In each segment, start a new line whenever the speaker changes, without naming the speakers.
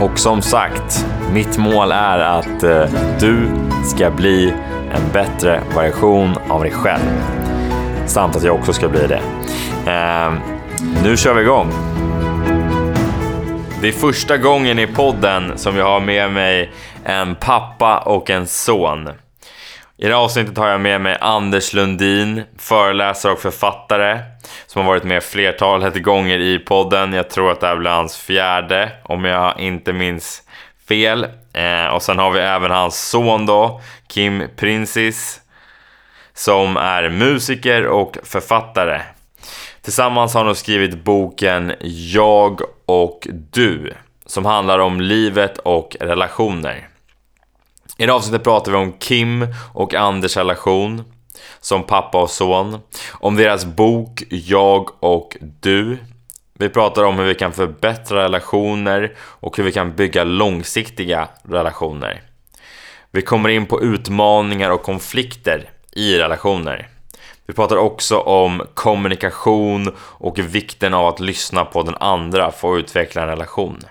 Och som sagt, mitt mål är att eh, du ska bli en bättre version av dig själv. Samt att jag också ska bli det. Eh, nu kör vi igång! Det är första gången i podden som jag har med mig en pappa och en son. I det här avsnittet har jag med mig Anders Lundin, föreläsare och författare som har varit med flertalet gånger i podden. Jag tror att det här blir hans fjärde, om jag inte minns fel. Eh, och sen har vi även hans son då, Kim Prinsis, som är musiker och författare. Tillsammans har de skrivit boken Jag och du, som handlar om livet och relationer. I det avsnittet pratar vi om Kim och Anders relation som pappa och son, om deras bok Jag och du. Vi pratar om hur vi kan förbättra relationer och hur vi kan bygga långsiktiga relationer. Vi kommer in på utmaningar och konflikter i relationer. Vi pratar också om kommunikation och vikten av att lyssna på den andra för att utveckla en relation.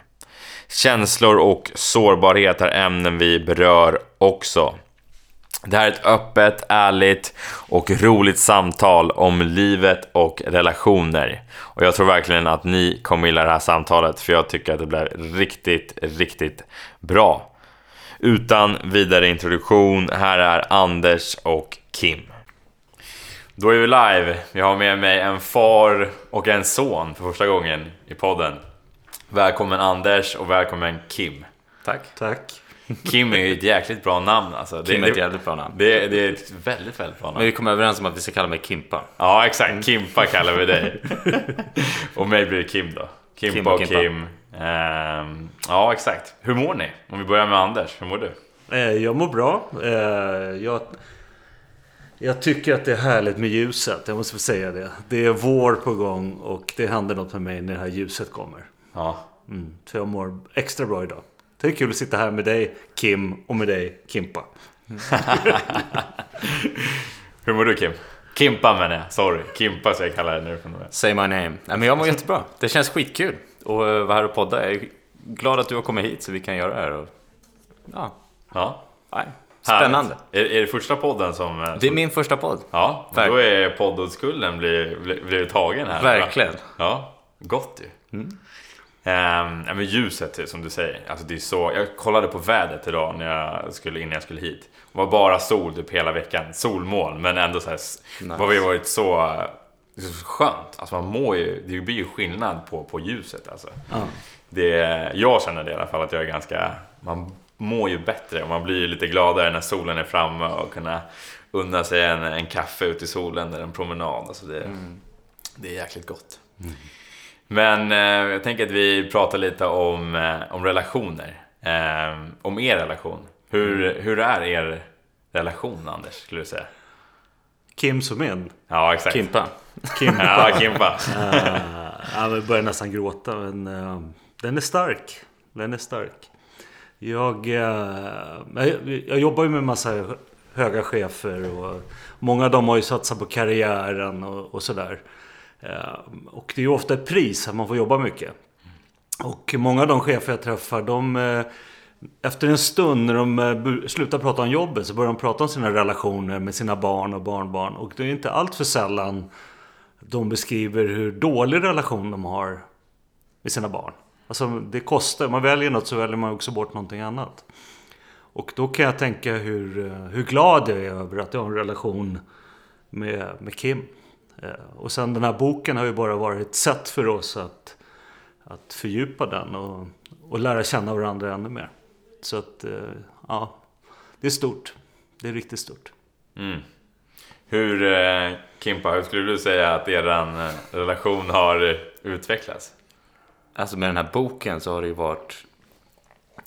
Känslor och sårbarhet är ämnen vi berör också. Det här är ett öppet, ärligt och roligt samtal om livet och relationer. Och jag tror verkligen att ni kommer gilla det här samtalet för jag tycker att det blev riktigt, riktigt bra. Utan vidare introduktion, här är Anders och Kim. Då är vi live. Jag har med mig en far och en son för första gången i podden. Välkommen Anders och välkommen Kim.
Tack.
Tack.
Kim är ju ett jäkligt bra namn alltså.
Kim är ett jävligt bra namn.
Det, det är ett väldigt, väldigt bra namn.
Men vi kom överens om att vi ska kalla mig Kimpa.
Ja, exakt. Kimpa kallar vi dig. och mig blir det Kim då. Kimpa,
Kim och
och
Kimpa.
Kim. Ehm, ja, exakt. Hur mår ni? Om vi börjar med Anders. Hur mår du?
Eh, Jag mår bra. Eh, Jag, jag tycker att det är härligt med ljuset. Jag måste få säga det. Det är vår på gång och det händer något med mig när det här ljuset kommer.
Ja.
Mm. Så jag mår extra bra idag. Det är kul att sitta här med dig Kim och med dig Kimpa.
Hur mår du Kim? Kimpa menar jag. Sorry. Kimpa så jag kallar dig nu från och med.
Say my name. Nej, men jag mår jättebra. Det känns skitkul att eh, vara här och podda. Jag är glad att du har kommit hit så vi kan göra det här. Och... Ja,
Ja.
nej. Spännande.
Är, är det första podden som... eh,
Det är min första podd.
Ja,
Verk-
då är poddodskulden blir, blir, blir tagen här.
Verkligen.
Ja, gott ju. Ehm, ja, men ljuset som du säger, alltså det är så, jag kollade på vädret idag när jag skulle, innan jag skulle hit. Det var bara sol typ hela veckan, solmoln men ändå så här,
Nice.
vad vi varit så, det är så skönt. Alltså man mår ju, det blir ju skillnad på, på ljuset alltså.
Ja.
Det, jag känner det i alla fall att jag är ganska, man mår ju bättre och man blir lite gladare när solen är framme och kunna unna sig en, en kaffe ute i solen eller en promenad. Alltså det, det är jäkligt gott. Men eh, jag tänker att vi pratar lite om, eh, om relationer. Eh, om er relation. Hur, hur är er relation Anders, skulle du säga?
Kim som min.
Ja, exakt.
Kimpa.
Kimpa.
Ja, Kimpa.
Eh, ja, men börjar nästan gråta. Men eh, den är stark. Den är stark. Jag, eh, jag, jag jobbar ju med massa höga chefer. Och många av dem har ju satsat på karriären och, och sådär. Eh, och det är ju ofta ett pris att man får jobba mycket. Och många av de chefer jag träffar, de... Eh, efter en stund när de eh, slutar prata om jobbet så börjar de prata om sina relationer med sina barn och barnbarn. Och det är inte allt för sällan de beskriver hur dålig relation de har med sina barn. Alltså det kostar, man väljer något så väljer man också bort någonting annat. Och då kan jag tänka hur, hur glad jag är över att jag har en relation med, med Kim. Eh, Och sen den här boken har ju bara varit ett sätt för oss att, att fördjupa den och, och lära känna varandra ännu mer. Så att, eh, ja, det är stort. Det är riktigt stort.
Mm. Hur, eh, Kimpa, hur skulle du säga att er relation har utvecklats?
alltså med den här boken så har det ju varit...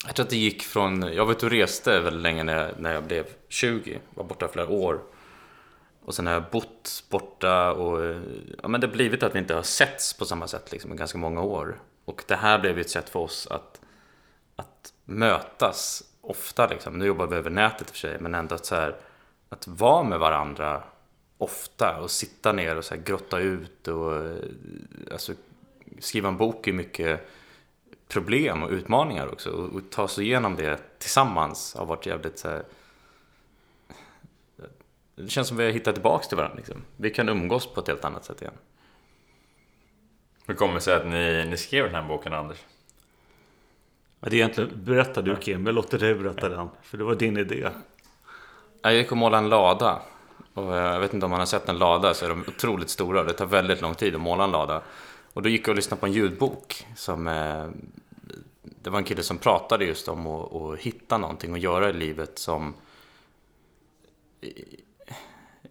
Jag tror att det gick från... Jag var ute och reste väldigt länge när jag, när jag blev 20. Var borta flera år. Och sen har jag bott borta och... Eh, ja, men det har blivit att vi inte har setts på samma sätt liksom, i ganska många år. Och det här blev ju ett sätt för oss att, att mötas ofta. Liksom. Nu jobbar vi över nätet i och för sig, men ändå att, så här, att vara med varandra ofta och sitta ner och så här grotta ut och eh, alltså, skriva en bok är mycket problem och utmaningar också. Och, och ta sig igenom det tillsammans har varit jävligt så här, det känns som vi har hittat tillbaka till varandra. Liksom. Vi kan umgås på ett helt annat sätt igen.
Hur kommer det sig att ni, ni skrev den här boken, Anders?
Ja, det är egentligen, berätta du Kim, jag låter dig berätta den. För det var din idé.
Jag gick och målade en lada. Och eh, jag vet inte om man har sett en lada så är de otroligt stora. Det tar väldigt lång tid att måla en lada. Och då gick jag och lyssnade på en ljudbok. Som, eh, det var en kille som pratade just om att, att hitta någonting och göra i livet som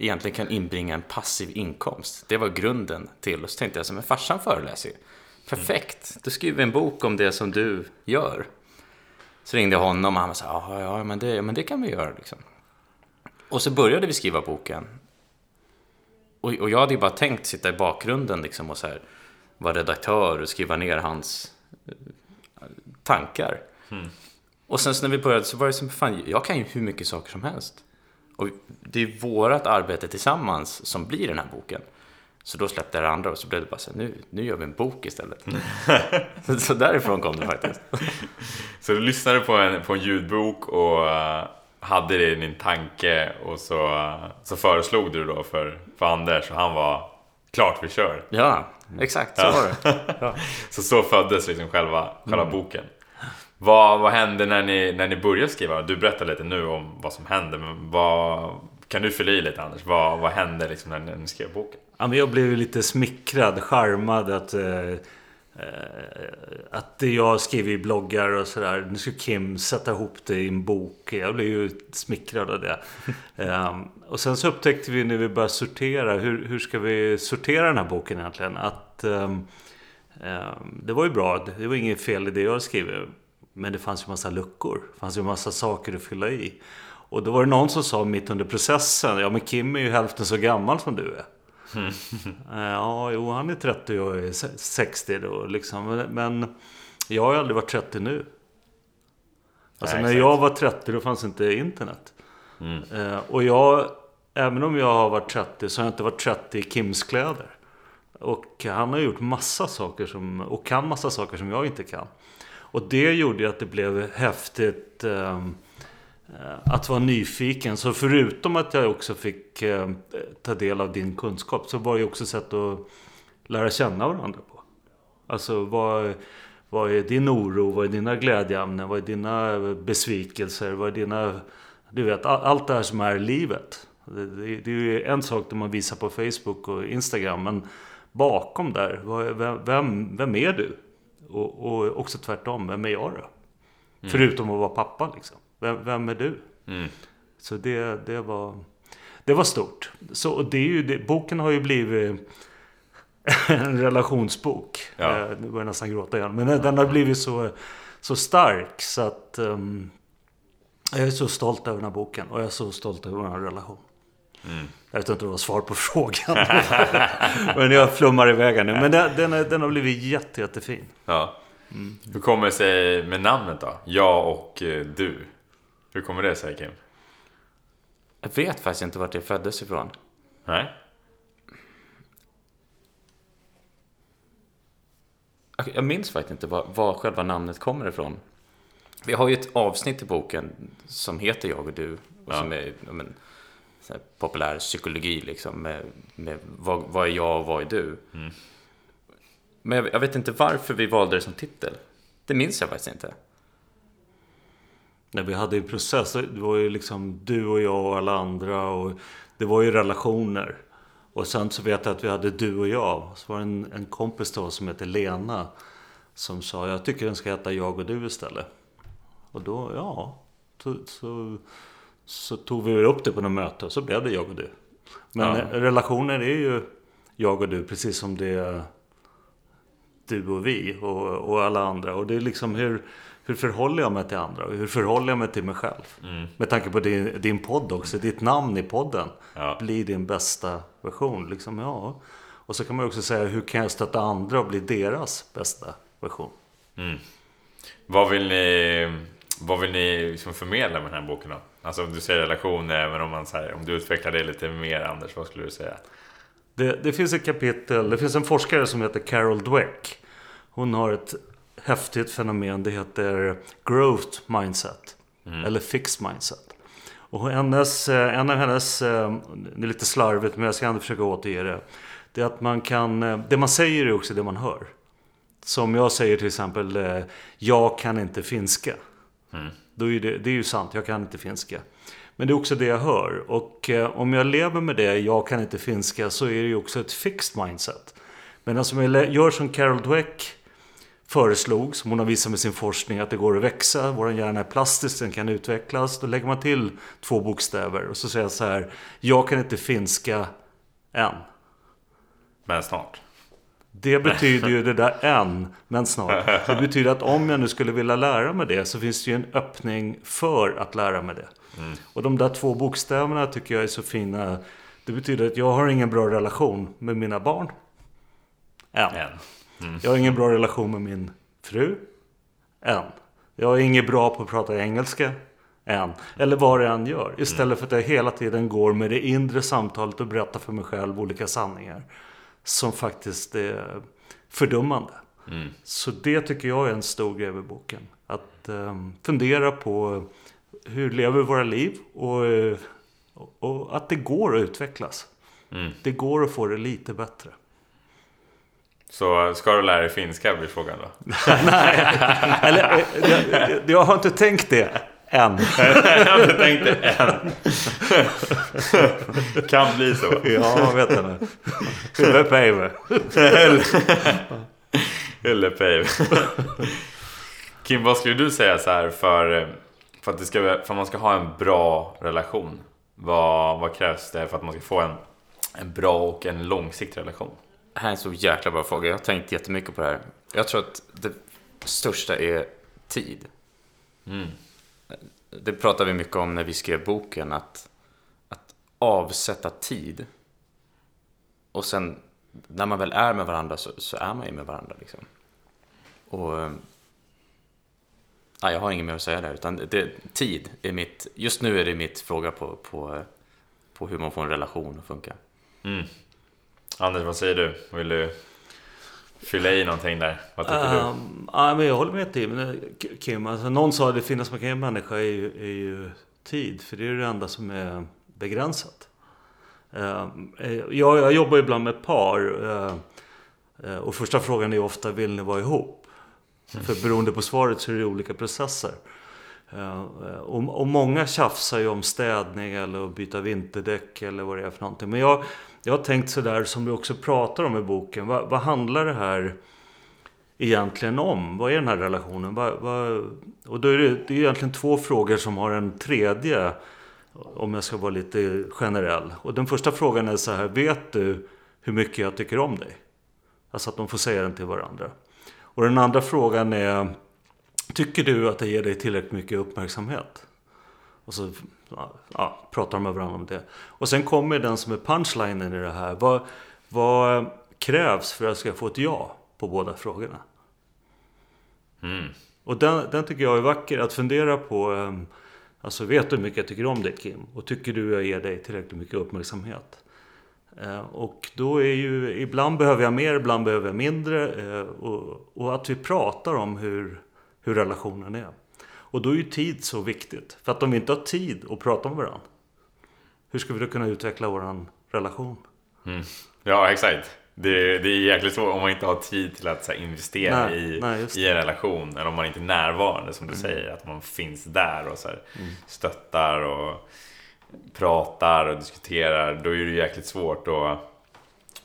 egentligen kan inbringa en passiv inkomst. Det var grunden till. Och så tänkte jag så men farsan föreläser ju. Perfekt, då skriver vi en bok om det som du gör. Så ringde jag honom och han sa ja, ja men, det, men det kan vi göra. Liksom. Och så började vi skriva boken. Och, och jag hade ju bara tänkt sitta i bakgrunden liksom och så här, vara redaktör och skriva ner hans eh, tankar. Och sen så när vi började så var det som, fan, jag kan ju hur mycket saker som helst. Och det är vårat arbete tillsammans som blir den här boken. Så då släppte jag det andra och så blev det bara så här, nu, nu gör vi en bok istället. så, därifrån kom det faktiskt.
Så du lyssnade på en, på en ljudbok och eh, hade det i din tanke och så, eh, så föreslog du då för, för Anders och han var klart vi kör.
Ja, exakt så var det.
Så så föddes liksom själva, själva boken. Vad, vad hände när ni, när ni började skriva? Du berättar lite nu om vad som hände, men vad, kan du fylla i lite Anders? Vad, vad hände liksom när, när ni skrev boken?
Ja, men jag blev lite smickrad, charmad att, eh, eh, att jag skriver i bloggar och sådär. Nu ska Kim sätta ihop det i en bok. Jag blev ju smickrad av det. Ehm, och sen så upptäckte vi när vi började sortera. Hur, hur ska vi sortera den här boken egentligen? Att ehm, det var ju bra. Det var inget fel i det jag skrev. Men det fanns ju massa luckor. Det fanns ju massa saker att fylla i. Och då var det någon som sa mitt under processen. Ja men Kim är ju hälften så gammal som du är. Eh, Ja, jo, han är 30 och jag är se- 60 då liksom. Men- jag har ju aldrig varit 30 nu. Alltså
Nej,
när
exakt.
jag var 30 då fanns inte internet. Eh, Och jag, även om jag har varit 30 så har jag inte varit 30 i Kims kläder. Och han har gjort massa saker som, och kan massa saker som jag inte kan. Och det gjorde ju att det blev häftigt ehm, eh, att vara nyfiken. Så förutom att jag också fick eh, ta del av din kunskap så var det ju också ett sätt att lära känna varandra på. Alltså vad, vad är din oro? Vad är dina glädjeämnen? Vad är dina besvikelser? Vad är dina... Du vet, allt det här som är livet. Det, det, det är ju en sak det man visar på Facebook och Instagram. Men bakom där, vem, vem, vem är du? Och, och också tvärtom, vem är jag då? Förutom att vara pappa liksom. Vem, vem är du?
Mm.
Så det, det, var, det var stort. Så och det är ju, det, boken har ju blivit en relationsbok.
Ja.
Eh, Nu börjar jag nästan gråta igen. Men den har blivit så, så stark så att ehm, jag är så stolt över den här boken. Och jag är så stolt över vår relation. Jag vet inte om det var svar på frågan. men jag flummar iväg nu. Men den, den, är- den har blivit jätte, jättefin.
Ja. Hur kommer det sig med namnet då? Jag och eh, du. Hur kommer det sig Kim?
Jag vet faktiskt inte vart det föddes ifrån.
Nej?
Jag- Jag minns faktiskt inte var, var själva namnet kommer ifrån. Vi har ju ett avsnitt i boken som heter Jag och du. Och
Ja.
som är ja, men, populär psykologi liksom. Med, med vad, vad är jag och vad är du? Men jag, jag vet inte varför vi valde det som titel. Det minns jag faktiskt inte.
När vi hade en process, det var ju liksom du och jag och alla andra och det var ju relationer. Och sen så vet jag att vi hade du och jag. Så var det en, en kompis oss som heter Lena som sa jag tycker den ska heta jag och du istället. Och då, ja, så, så, så tog vi upp det på något möte och så blev det jag och du. Men
Ja.
relationer är ju jag och du precis som det du och vi och, och alla andra. Och det är liksom hur, hur förhåller jag mig till andra? Och hur förhåller jag mig till mig själv? Med tanke på din, din podd också, ditt namn i podden.
Ja.
Bli din bästa version. Liksom, ja. Och så kan man också säga, hur kan jag stötta andra och bli deras bästa version?
Vad vill ni, vad vill ni liksom förmedla med den här boken då? Alltså om du säger relationer, men om, man, så här, om du utvecklar det lite mer Anders, vad skulle du säga?
Det, det finns ett kapitel, det finns en forskare som heter Carol Dweck. Hon har ett häftigt fenomen, det heter growth mindset. Eller fixed mindset. Och hennes, eh, en av hennes, eh, det är lite slarvigt men jag ska ändå försöka återge det. Det är att man kan, eh, det man säger är också det man hör. Som jag säger till exempel, jag kan inte finska. Då är det, det är ju sant, jag kan inte finska. Men det är också det jag hör. Och eh, om jag lever med det, jag kan inte finska, så är det ju också ett fixed mindset. Men alltså, om jag gör som Carol Dweck föreslog, som hon har visat med sin forskning, att det går att växa, vår hjärna är plastisk, den kan utvecklas. Då lägger man till två bokstäver och så säger jag så här, jag kan inte finska än.
Men snart.
Det betyder ju det där än, men snart. Det betyder att om jag nu skulle vilja lära mig det så finns det ju en öppning för att lära mig det. Och de där två bokstäverna tycker jag är så fina. Det betyder att jag har ingen bra relation med mina barn. Än.
Än.
Jag har ingen bra relation med min fru. Än. Jag är inget bra på att prata engelska. Än. Eller vad det än gör. Istället för att jag hela tiden går med det inre samtalet och berättar för mig själv olika sanningar. Som faktiskt är fördummande. Så det tycker jag är en stor grej med boken. Att ehm, fundera på hur lever våra liv och, eh, och att det går att utvecklas. Det går att få det lite bättre.
Så ska du lära dig finska blir frågan då?
Eller, eh, jag, jag har inte tänkt det än.
jag tänkte en. kan bli så.
Ja, vet jag nu. Huvudpäive.
Eller Pave. Kim, vad skulle du säga så här för, för, att, det ska, för att man ska ha en bra relation? Vad, vad krävs det för att man ska få en, en bra och en långsiktig relation?
Det här är en så jäkla bra fråga. Jag har tänkt jättemycket på det här. Jag tror att det största är tid. Det pratade vi mycket om när vi skrev boken. Att, att avsätta tid. Och sen när man väl är med varandra så, så är man ju med varandra. Liksom. Och... eh, jag har inget mer att säga där. Utan det, tid är mitt... Just nu är det mitt fråga på, på, på hur man får en relation att funka. Mm.
Anders, vad säger du? Vill du fylla i någonting där? Vad tycker du?
Ehm, ja, men jag håller med Tim. Eh, Kim. Alltså, någon sa att det finaste man kan ge en människa är ju, är ju tid. För det är det enda som är begränsat. Ehm, eh, jag, jag jobbar ibland med par. Eh, och första frågan är ofta, vill ni vara ihop? För beroende på svaret så är det olika processer. Ehm, och, och många tjafsar ju om städning eller att byta vinterdäck eller vad det är för någonting. Men jag, jag har tänkt sådär som du också pratar om i boken. Vad, vad handlar det här egentligen om? Vad är den här relationen? Vad, vad, och då är det, det är egentligen två frågor som har en tredje. Om jag ska vara lite generell. Och den första frågan är så här. Vet du hur mycket jag tycker om dig? Alltså att de får säga den till varandra. Och den andra frågan är. Tycker du att det ger dig tillräckligt mycket uppmärksamhet? Och så ja, pratar de med varandra om det. Och sen kommer den som är punchlinen i det här. Vad, vad krävs för att jag ska få ett ja på båda frågorna? Och den, den tycker jag är vacker att fundera på. ehm, Alltså vet du hur mycket jag tycker om dig Kim? Och tycker du jag ger dig tillräckligt mycket uppmärksamhet? Eh, Och då är ju, ibland behöver jag mer, ibland behöver jag mindre. eh, Och, och att vi pratar om hur, hur relationen är. Och då är ju tid så viktigt. För att om vi inte har tid att prata med varandra. Hur ska vi då kunna utveckla vår relation?
Ja, exakt. Det, det är jäkligt svårt om man inte har tid till att här, investera
Nej,
i,
nej,
i en relation. Eller om man inte är närvarande som du säger. Att man finns där och så här, stöttar och pratar och diskuterar. Då är det jäkligt svårt att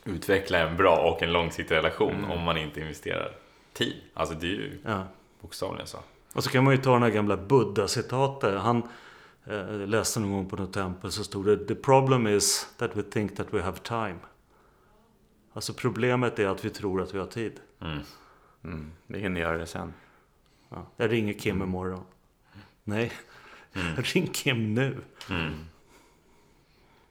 utveckla en bra och en långsiktig relation om man inte investerar tid. Alltså det är ju
Ja.
bokstavligen så.
Och så kan man ju ta den här gamla Buddha-citatet. Han eh, läste någon gång på något tempel så stod det The problem is that we think that we have time. Alltså problemet är att vi tror att vi har tid.
Mm, vi hinner göra det sen.
Ja, jag ringer Kim imorgon. Nej, ring Kim nu.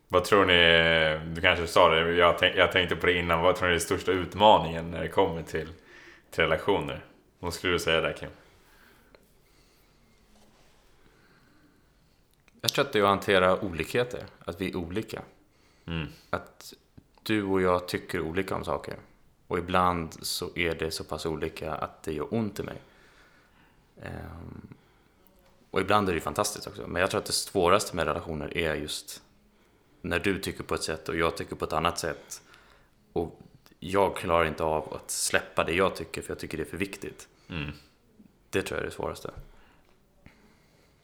Vad tror ni, du kanske sa det, jag, tänk, jag tänkte på det innan. Vad tror ni är den största utmaningen när det kommer till, till relationer? Vad skulle du säga där Kim?
Jag tror att det är att hantera olikheter. Att vi är olika.
Mm.
Att du och jag tycker olika om saker. Och ibland så är det så pass olika att det gör ont i mig. Ehm, och ibland är det fantastiskt också. Men jag tror att det svåraste med relationer är just när du tycker på ett sätt och jag tycker på ett annat sätt. Och jag klarar inte av att släppa det jag tycker för jag tycker det är för viktigt.
Mm.
Det tror jag är det svåraste.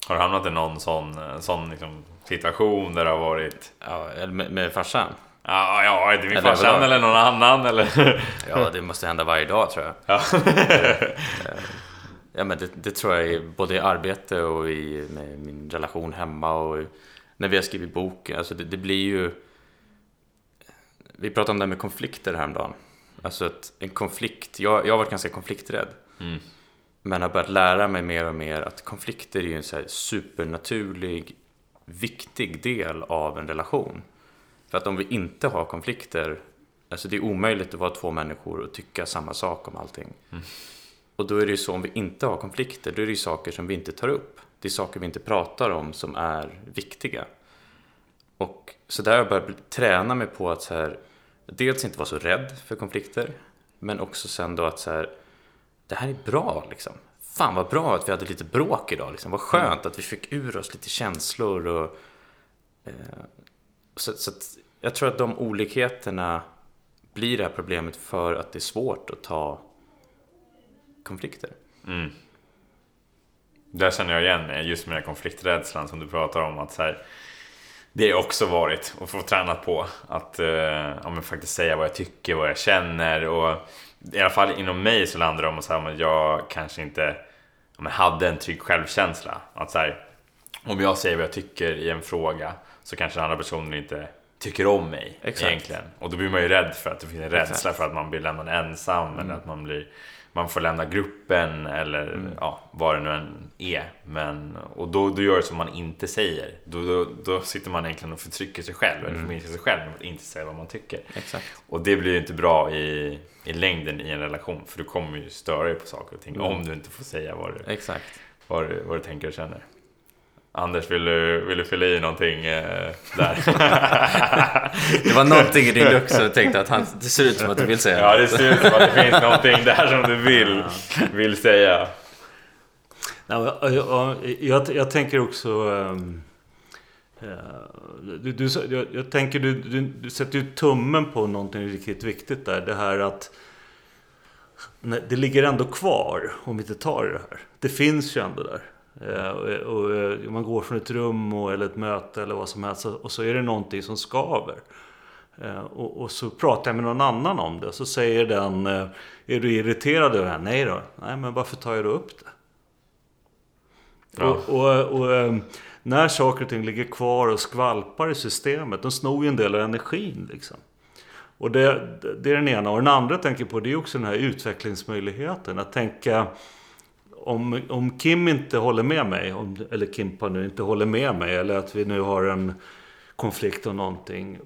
Har du hamnat i någon sån, sån liksom situation där det har varit
Ja, eller med, med farsan.
Ja, ja, det min
Eller
farsan
överlag.
eller någon annan eller?
Ja, det måste hända varje dag tror jag.
Ja.
Ja, men det, det tror jag både i arbete och i min relation hemma och när vi har skrivit boken. Alltså det, det blir ju... Vi pratade om det här med konflikter häromdagen. Alltså att en konflikt, jag, jag har varit ganska konflikträdd.
Mm.
Men har börjat lära mig mer och mer att konflikter är ju en så supernaturlig, viktig del av en relation. För att om vi inte har konflikter, alltså det är omöjligt att vara två människor och tycka samma sak om allting. Och då är det ju så, om vi inte har konflikter, då är det ju saker som vi inte tar upp. Det är saker vi inte pratar om som är viktiga. Och så där har jag börjat träna mig på att så här, dels inte vara så rädd för konflikter, men också sen då att så här, det här är bra liksom. Fan vad bra att vi hade lite bråk idag liksom. Vad skönt att vi fick ur oss lite känslor och... Eh, så så att jag tror att de olikheterna blir det här problemet för att det är svårt att ta konflikter.
Mm. Där känner jag igen mig, just med den här konflikträdslan som du pratar om. Att så här, det har också varit och få träna på att eh, ja, men faktiskt säga vad jag tycker, vad jag känner. Och i alla fall inom mig så landar det om att att jag kanske inte men hade en trygg självkänsla. Att så här, om jag säger vad jag tycker i en fråga så kanske den andra personen inte tycker om mig
Exakt.
egentligen. Och då blir man ju rädd för att det finns en rädsla
Exakt.
för att man blir lämnad ensam eller att man blir man får lämna gruppen eller ja, vad det nu än är. Men, och då, då gör det som man inte säger. Då, då, då sitter man egentligen och förtrycker sig själv, eller förminskar sig själv med att inte säga vad man tycker.
Exakt.
Och det blir ju inte bra i, i längden i en relation, för du kommer ju störa dig på saker och ting om du inte får säga vad du,
Exakt.
vad du, vad du tänker och känner. Anders, vill du, vill du fylla i någonting eh, där?
Det var någonting i din look som jag tänkte att han, det ser ut som att du vill säga
ja, det ser ut som att det finns någonting där som du vill, vill säga.
Ja, jag, jag tänker också... ehm, eh, du, du, jag, jag tänker du, du, du sätter ju tummen på någonting riktigt viktigt där. Det här att nej, det ligger ändå kvar om vi inte tar det här. Det finns ju ändå där. Eh, och, eh, man går från ett rum eller ett möte eller vad som helst och så är det någonting som skaver. Eh, Och, så pratar jag med någon annan om det. Så säger den, är du irriterad över det här? Nej då. Nej, men varför tar jag då upp det?
Ja.
Och, och, och när saker och ting ligger kvar och skvalpar i systemet, de snor ju en del av energin. Liksom. Och det, det är den ena. Och den andra jag tänker på det är också den här utvecklingsmöjligheten. Att tänka om, om Kim inte håller med mig, om, eller Kimpa nu inte håller med mig, eller att vi nu har en konflikt om någonting.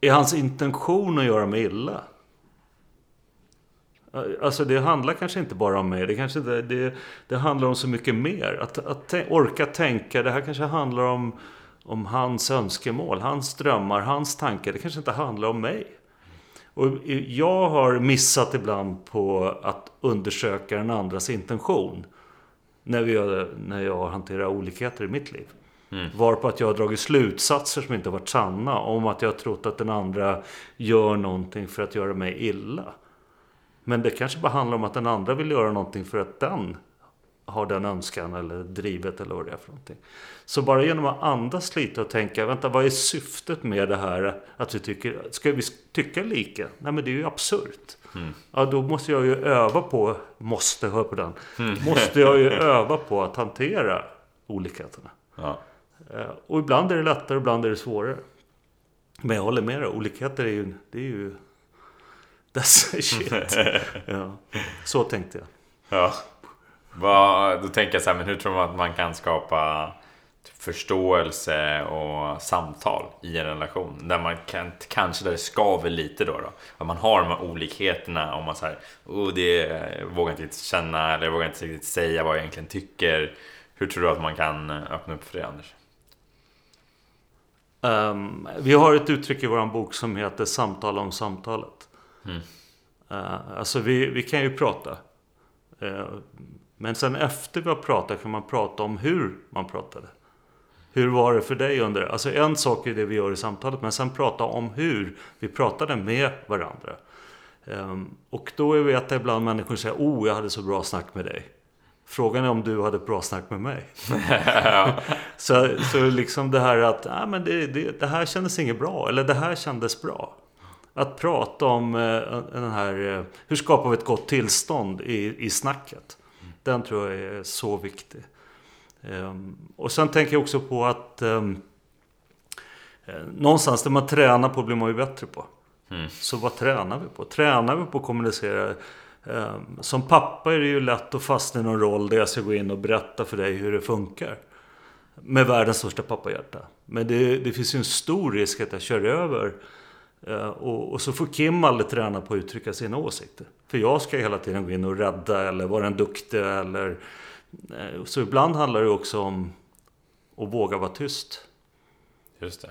Är hans intention att göra mig illa? Alltså det handlar kanske inte bara om mig. Det, kanske inte, det, det handlar om så mycket mer. Att, att orka tänka. Det här kanske handlar om, om hans önskemål, hans drömmar, hans tankar. Det kanske inte handlar om mig. Och jag har missat ibland på att undersöka den andras intention. När, vi, när jag hanterar olikheter i mitt liv. Varpå att jag har dragit slutsatser som inte har varit sanna. Om att jag har trott att den andra gör någonting för att göra mig illa. Men det kanske bara handlar om att den andra vill göra någonting för att den har den önskan eller drivet eller vad det är för någonting. Så bara genom att andas lite och tänka, vänta vad är syftet med det här? Att vi tycker, ska vi tycka lika? Nej men det är ju absurt. Ja då måste jag ju öva på, måste, hör på den. Måste jag ju öva på att hantera olikheterna.
Ja.
Eh, Och ibland är det lättare ibland är det svårare. Men jag håller med dig, olikheter är ju, det är ju That's shit. ja. Så tänkte jag.
Ja. Vad, då tänker jag så här, men hur tror man att man kan skapa förståelse och samtal i en relation? Där man kan, kanske där det skaver lite då. då. Att man har de här olikheterna. Om man säger, oh, det jag vågar inte riktigt känna eller jag vågar inte riktigt säga vad jag egentligen tycker. Hur tror du att man kan öppna upp för det Anders?
Um, vi har ett uttryck i vår bok som heter samtal om samtalet. Mm. Uh, alltså vi, vi kan ju prata. Uh, men sen efter vi har pratat kan man prata om hur man pratade. Hur var det för dig under Alltså en sak är det vi gör i samtalet, men sen prata om hur vi pratade med varandra. Um, och då vet jag ibland människor säger Oh, jag hade så bra snack med dig. Frågan är om du hade bra snack med mig. så, så liksom det här att ah, men det, det, det, här kändes inget bra. Eller det här kändes bra. Att prata om eh, den här, eh, hur skapar vi ett gott tillstånd i, i snacket. Den tror jag är så viktig. Um, och sen tänker jag också på att um, någonstans där man tränar på blir man ju bättre på. Mm. Så vad tränar vi på? Tränar vi på att kommunicera Ehm, som pappa är det ju lätt att fastna i någon roll där jag ska gå in och berätta för dig hur det funkar. Med världens största pappahjärta. Men det, det finns ju en stor risk att jag kör över. Ehm, och, och, så får Kim aldrig träna på att uttrycka sina åsikter. För jag ska hela tiden gå in och rädda eller vara en duktig eller... Eh, så ibland handlar det också om att våga vara tyst.
Just det.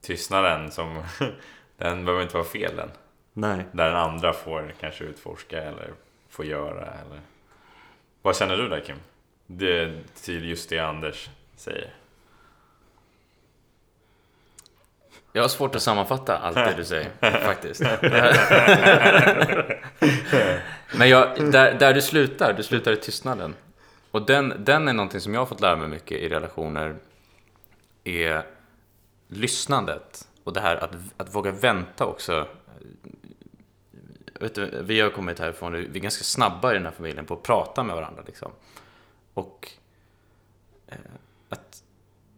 Tystnaden som... den behöver inte vara fel den.
Nej.
Där den andra får kanske utforska eller få göra. Eller... Vad känner du där Kim? Det, till just det Anders säger.
Jag har svårt att sammanfatta allt det du säger, faktiskt. Men jag, där, där du slutar, du slutar i tystnaden. Och den, den är någonting som jag har fått lära mig mycket i relationer. Är lyssnandet. Och det här att, att våga vänta också du, vi har kommit härifrån, vi är ganska snabba i den här familjen på att prata med varandra. Liksom. Och eh,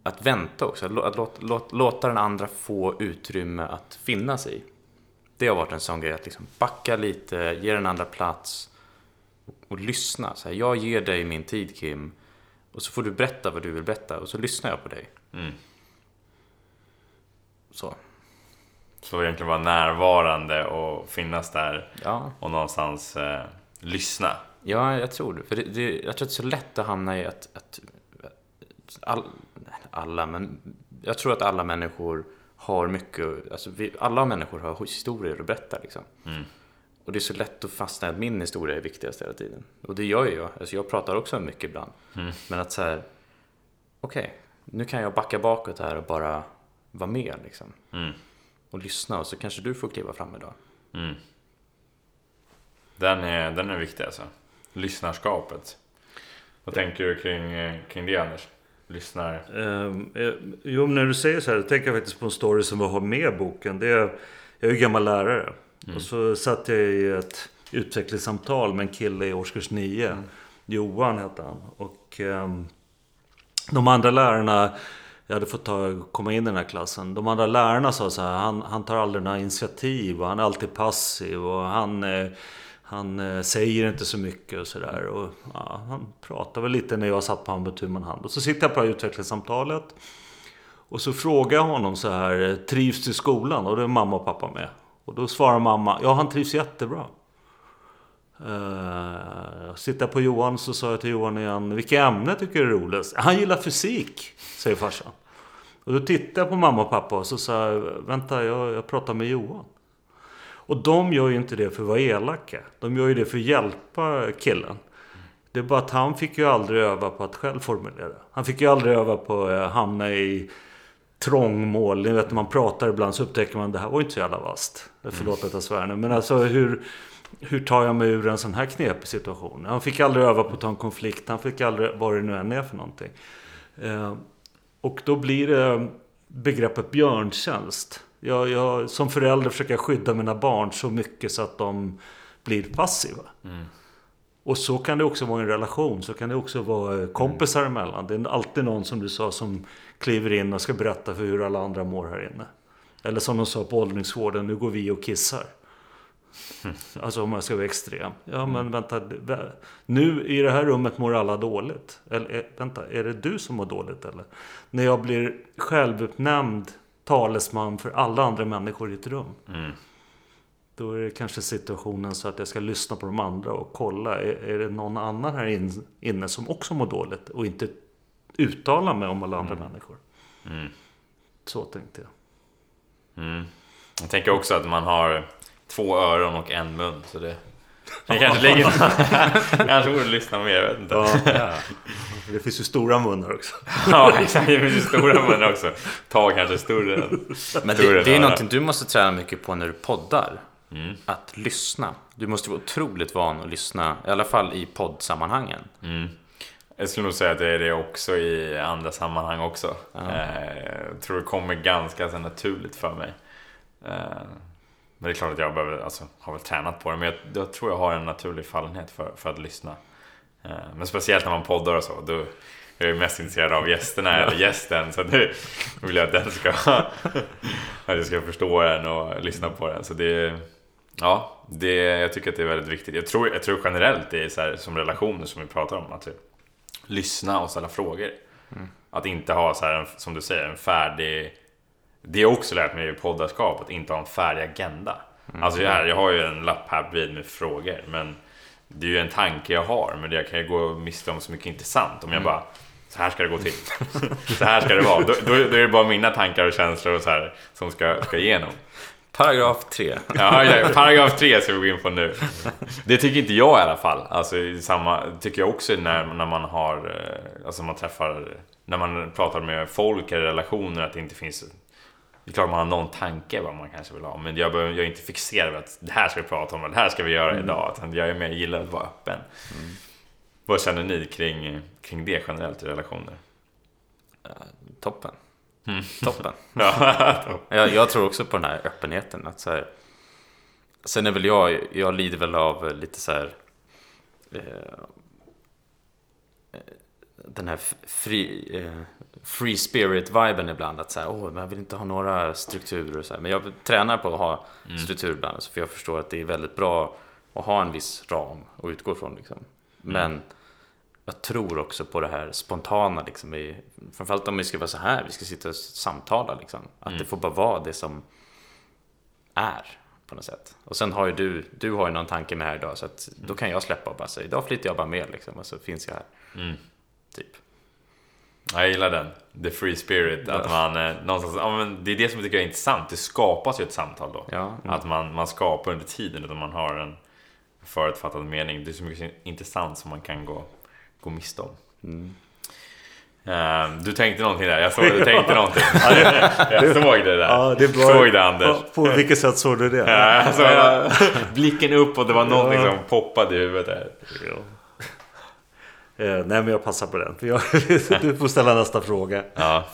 att vänta också, att, att låt, låt, låta den andra få utrymme att finnas i. Det har varit en sån grej, att liksom backa lite, ge den andra plats och, och lyssna. Så här, jag ger dig min tid Kim, och så får du berätta vad du vill berätta och så lyssnar jag på dig. Mm. Så.
Så egentligen vara närvarande och finnas där ja. och någonstans eh, lyssna.
Ja, jag tror det. För det, det, jag tror att det är så lätt att hamna i att, att all, alla, men jag tror att alla människor har mycket, alltså vi, alla människor har historier att berätta liksom. Mm. Och det är så lätt att fastna i att min historia är viktigast hela tiden. Och det gör ju jag. Alltså jag pratar också mycket ibland. Mm. Men att så här, okej, okay, nu kan jag backa bakåt här och bara vara med liksom. Mm och lyssna och så kanske du får kliva fram idag. Mm.
Den, är, den är viktig alltså. Lyssnarskapet. Vad tänker du kring, kring det Anders? Lyssnar...
Um, jo, när du säger så här, då tänker jag faktiskt på en story som vi har med boken. Det är, jag är ju gammal lärare. Mm. Och så satt jag i ett utvecklingssamtal med en kille i årskurs 9. Mm. Johan hette han. Och um, de andra lärarna jag hade fått ta, komma in i den här klassen. De andra lärarna sa så här, han, han tar aldrig några initiativ och han är alltid passiv och han, eh, han eh, säger inte så mycket och sådär. Ja, han pratade väl lite när jag satt på hand med hand. Och så sitter jag på det här utvecklingssamtalet. Och så frågar jag honom så här, eh, trivs du i skolan? Och det är mamma och pappa med. Och då svarar mamma, ja han trivs jättebra. Uh, sitter på Johan så sa jag till Johan igen, vilka ämnen tycker du är roligast? Han gillar fysik, säger farsan. Och då tittade jag på mamma och pappa och så sa jag, vänta jag, jag pratar med Johan. Och de gör ju inte det för att vara elaka. De gör ju det för att hjälpa killen. Det är bara att han fick ju aldrig öva på att själv formulera. Han fick ju aldrig öva på att hamna i trångmål. Ni vet när man pratar ibland så upptäcker man att det här var inte så jävla vasst. Förlåt att jag svär nu. Men alltså hur, hur tar jag mig ur en sån här knepig situation? Han fick aldrig öva på att ta en konflikt. Han fick aldrig, vad det nu än är för någonting. Eh, och då blir det begreppet björntjänst. Jag, jag, som förälder försöker jag skydda mina barn så mycket så att de blir passiva. Mm. Och så kan det också vara i en relation. Så kan det också vara kompisar mm. emellan. Det är alltid någon som du sa som kliver in och ska berätta för hur alla andra mår här inne. Eller som de sa på åldringsvården, nu går vi och kissar. Alltså om jag ska vara extrem. Ja men vänta. vä- Nu i det här rummet mår alla dåligt. Eller eh, vänta, är det du som mår dåligt eller? När jag blir självuppnämnd talesman för alla andra människor i ett rum.
Mm.
Då är det kanske situationen så att jag ska lyssna på de andra och kolla. Är, är det någon annan här in, inne som också mår dåligt? Och inte uttala mig om alla andra människor.
Mm.
Så tänkte jag.
Mm. Jag tänker också att man har två öron och en mun. Så det, det kanske ligger kanske borde lyssna mer, jag vet inte.
Ja. Det finns ju stora munnar också.
Ja, exakt. Det finns ju stora mun också. Ta kanske större än...
Men det,
det
är någonting du måste träna mycket på när du poddar.
Mm.
Att lyssna. Du måste vara otroligt van att lyssna. I alla fall i poddsammanhangen.
Mm. Jag skulle nog säga att det är det också i andra sammanhang också.
Ja.
Eh, jag tror det kommer ganska så naturligt för mig. Men det är klart att jag behöver, alltså, har väl tränat på det. Men jag, jag tror jag har en naturlig fallenhet för, för att lyssna. Eh, men speciellt när man poddar och så. Då är jag mest intresserad av gästerna eller gästen. Så nu vill jag att den ska, att jag ska förstå den och lyssna på den. Så det, ja, det, jag tycker att det är väldigt viktigt. Jag tror, jag tror generellt det är så här, som relationer som vi pratar om. Att lyssna och ställa frågor. Att inte ha så här, som du säger, en färdig... Det har jag också lärt mig i poddarskap, att inte ha en färdig agenda. Alltså jag, jag har ju en lapp här bredvid med frågor, men det är ju en tanke jag har, men jag kan ju gå miste om så mycket intressant om jag bara så här ska det gå till. så här ska det vara. Då, då, då är det bara mina tankar och känslor och så här, som ska, ska igenom.
Paragraf 3.
Ja, ja, paragraf 3 ska vi gå in på nu. Det tycker inte jag i alla fall. Alltså, samma tycker jag också när, när man har, eh, alltså man träffar, när man pratar med folk eller relationer att det inte finns det är klart man har någon tanke vad man kanske vill ha, men jag, behöver, jag är inte fixerad vid att det här ska vi prata om, eller det här ska vi göra idag. Utan jag är mer gillar att vara öppen. Vad känner ni kring, kring det generellt i relationer?
Toppen.
Mm.
Toppen.
Ja,
Jag, jag tror också på den här öppenheten. Att så här, sen är väl jag, jag lider väl av lite så här... Eh, eh, den här f- free, eh, free spirit-viben ibland. Att så här, åh, men jag vill inte ha några strukturer och så här. Men jag tränar på att ha struktur ibland. alltså, För jag förstår att det är väldigt bra att ha en viss ram att utgå från. Liksom. Men jag tror också på det här spontana. Liksom, i, framförallt om vi ska vara så här, vi ska sitta och samtala. Liksom. Att det får bara vara det som är på något sätt. Och sen har ju du, du har ju någon tanke med här idag så att då kan jag släppa och bara säga, idag flyttar jag bara med liksom och så finns jag här.
Mm.
Typ.
Jag gillar den. The free spirit. Att man eh, någonstans, ja, men det är det som jag tycker är intressant. Det skapas ju ett samtal då.
Ja.
Att man, man skapar under tiden utan man har en förutfattad mening. Det är så mycket intressant som man kan gå, gå miste om.
Mm.
Eh, du tänkte någonting där. Jag såg att du tänkte någonting. jag såg det där.
Ja, det var-
Såg det Anders.
På, på vilket sätt såg du det?
Ja, alltså, blicken upp och det var någonting som poppade i huvudet där.
Ja. Eh, nej men jag passar på den. Jag, du får ställa nästa fråga.
Ja,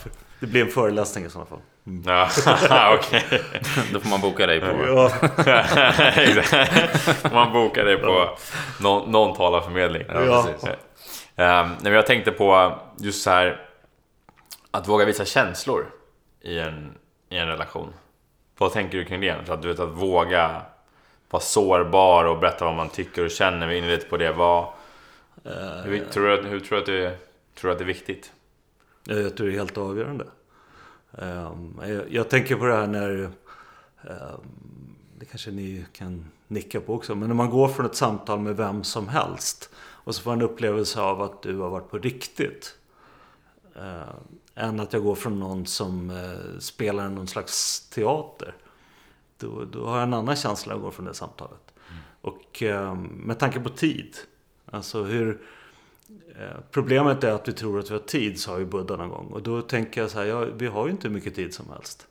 Det blir en föreläsning i sådana fall.
ja okej.
Då får man boka dig på...
Ja.
Man bokar det på någon, någon talarförmedling.
Ja.
precis.
Ehm, nej, jag tänkte på just så här att våga visa känslor i en, i en relation. Vad tänker du kring det? Så att du vet att våga vara sårbar och berätta vad man tycker och känner. Vi är inne lite på det. Vad, hur, tror du, att- hur tror du att det, tror du att det är viktigt?
jag tror det är helt avgörande. Ehm, jag, tänker på det här när... ehm, det kanske ni kan nicka på också. Men när man går från ett samtal med vem som helst. Och så får en upplevelse av att du har varit på riktigt. Uh, än att jag går från någon som eh, spelar någon slags teater. Då, då har jag en annan känsla när jag går från det samtalet. Och eh, med tanke på tid. Alltså hur... Eh, problemet är att vi tror att vi har tid, sa ju Buddha någon gång. Och då tänker jag så här, ja, vi har ju inte hur mycket tid som helst.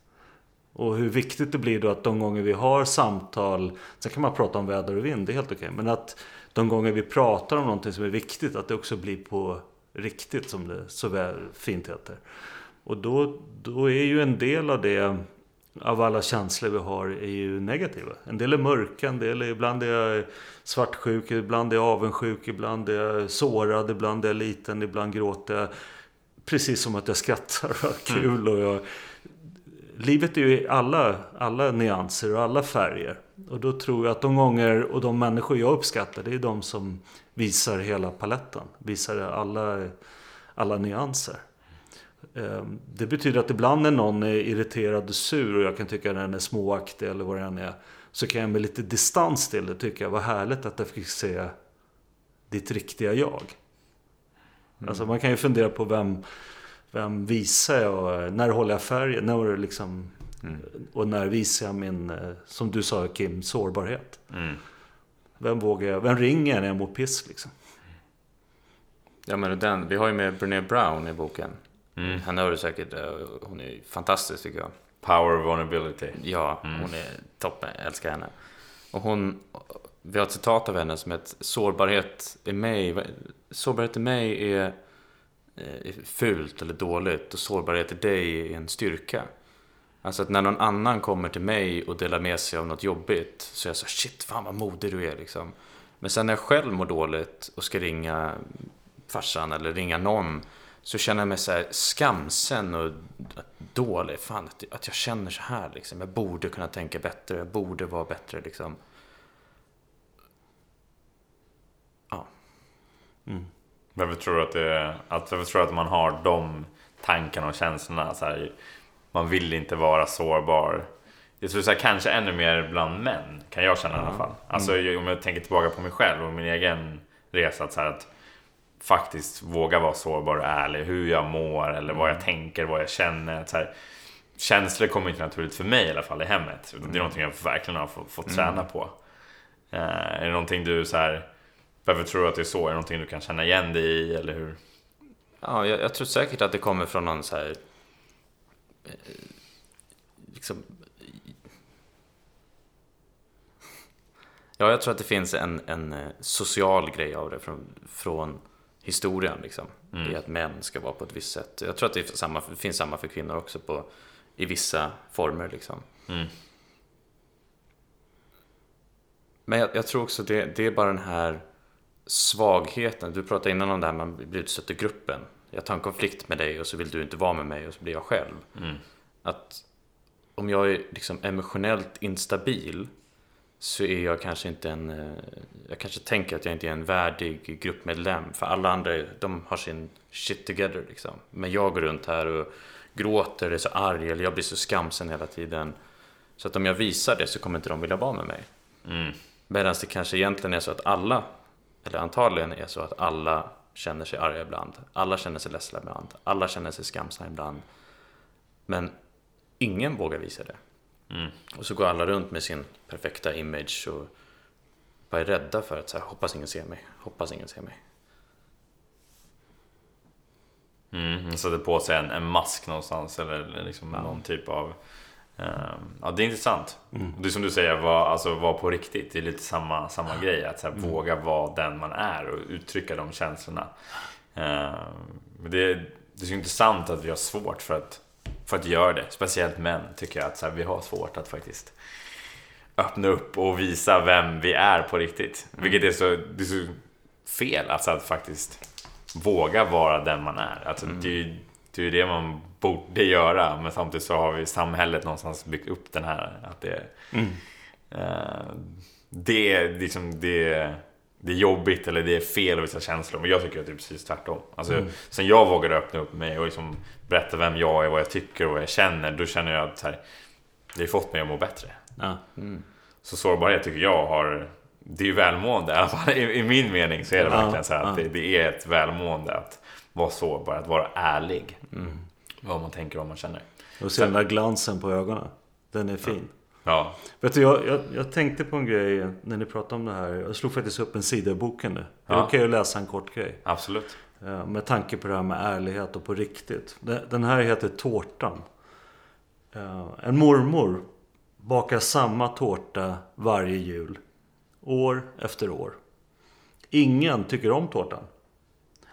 Och hur viktigt det blir då att de gånger vi har samtal, sen kan man prata om väder och vind, det är helt okej. Men att de gånger vi pratar om någonting som är viktigt, att det också blir på riktigt, som det så väl fint heter. Och då, då är ju en del av det, av alla känslor vi har, är ju negativa. En del är mörka, en del är, ibland är jag svartsjuk, ibland är jag avundsjuk, ibland är jag sårad, ibland är jag liten, ibland gråter jag. Precis som att jag skrattar och har kul. Och jag, livet är ju alla, alla nyanser och alla färger. Och då tror jag att de gånger och de människor jag uppskattar det är de som visar hela paletten. Visar alla, alla nyanser. Eh, det betyder att ibland när någon är irriterad och sur och jag kan tycka att den är småaktig eller vad det än är. Så kan jag med lite distans till det tycka vad härligt att jag fick se ditt riktiga jag. Mm. Alltså man kan ju fundera på vem, vem visar jag? När håller jag färgen? När liksom, mm. Och när visar jag min, eh, som du sa Kim, sårbarhet? Mm. Vem vågar jag? Vem ringer jag när jag mår piss liksom?
Ja men den, vi har ju med Brené Brown i boken. Mm. Han hör du säkert, eh, hon är fantastisk tycker jag.
Power of vulnerability.
Ja, mm. hon är toppen, jag älskar henne. Och hon, vi har ett citat av henne som heter sårbarhet i mig, sårbarhet i mig är, är fult eller dåligt och sårbarhet i dig är en styrka. Alltså att när någon annan kommer till mig och delar med sig av något jobbigt så är jag så shit, fan vad modig du är liksom. Men sen när jag själv mår dåligt och ska ringa farsan eller ringa någon så känner jag mig så skamsen och dålig. Fan, att, att jag känner så här liksom. Jag borde kunna tänka bättre, jag borde vara bättre liksom.
Ja. Mm. Varför tror du att det att, varför tror du att man har de tankarna och känslorna? Så här, man vill inte vara sårbar. Jag tror så här, kanske ännu mer bland män, kan jag känna mm. i alla fall. Alltså mm. om jag tänker tillbaka på mig själv och min egen resa. Att, så här, att faktiskt våga vara sårbar och ärlig. Hur jag mår eller vad jag mm. tänker, vad jag känner. Så här, känslor kommer inte naturligt för mig i alla fall i hemmet. Det är mm. någonting jag verkligen har fått, fått träna mm. på. Uh, är det någonting du så här, tror du att det är så? Är det någonting du kan känna igen dig i eller hur?
Ja, jag, jag tror säkert att det kommer från någon så här eh, liksom Ja, jag tror att det finns en, en eh, social grej av det från, från historien. Liksom. Mm. I att män ska vara på ett visst sätt. Jag tror att det, samma, finns samma för kvinnor också på, i vissa former. Liksom. Mm. Men jag, jag, tror också det, det är bara den här svagheten. Du pratade innan om det här man blir utstött i gruppen. Jag tar en konflikt med dig och så vill du inte vara med mig och så blir jag själv. Mm. Att om jag är liksom emotionellt instabil så är jag kanske inte en... Eh, jag kanske tänker att jag inte är en värdig gruppmedlem. För alla andra, de har sin shit together liksom. Men jag går runt här och gråter, är så arg eller jag blir så skamsen hela tiden. Så att om jag visar det så kommer inte de vilja vara med mig. Mm. Medan det kanske egentligen är så att alla, eller antagligen är så att alla känner sig arga ibland. Alla känner sig ledsna ibland. Alla känner sig skamsna ibland. Men ingen vågar visa det. Mm. Och så går alla runt med sin perfekta image och bara är rädda för att så här, hoppas ingen ser mig, hoppas ingen ser mig.
Mm, sätter på sig en, en mask någonstans eller liksom ja. någon typ av um, Ja det är intressant. Mm. Det är som du säger, var, alltså, var på riktigt. Det är lite samma, samma grej. Att här, mm. våga vara den man är och uttrycka de känslorna. Uh, det, det är så intressant att vi har svårt för att för att göra det. Speciellt män tycker jag att så här, vi har svårt att faktiskt öppna upp och visa vem vi är på riktigt. Mm. Vilket är så, är så fel alltså att faktiskt våga vara den man är. Alltså, mm. det, är ju, det är det man borde göra men samtidigt så har vi samhället någonstans byggt upp den här att det, mm. uh, det är liksom det det är jobbigt eller det är fel att visa känslor. Men jag tycker att det är precis tvärtom. Alltså, mm. Sen jag vågade öppna upp mig och liksom berätta vem jag är, vad jag tycker och vad jag känner. Då känner jag att här, det har fått mig att må bättre. Ja. Mm. Så sårbarhet tycker jag har... Det är ju välmående. I alla fall i, i min mening så är det ja, verkligen så att ja. det, det, är ett välmående att vara sårbar, att vara ärlig. Mm. Vad man tänker och vad man känner.
Och se den där glansen på ögonen. Den är fin. Ja. Vet du, jag, jag, jag, tänkte på en grej när ni pratade om det här. Jag slog faktiskt upp en sida i boken nu. Ja. Är det okej att läsa en kort grej?
Absolut.
Med tanke på det här med ärlighet och på riktigt. Den här heter Tårtan. En mormor bakar samma tårta varje jul. År efter år. Ingen tycker om tårtan.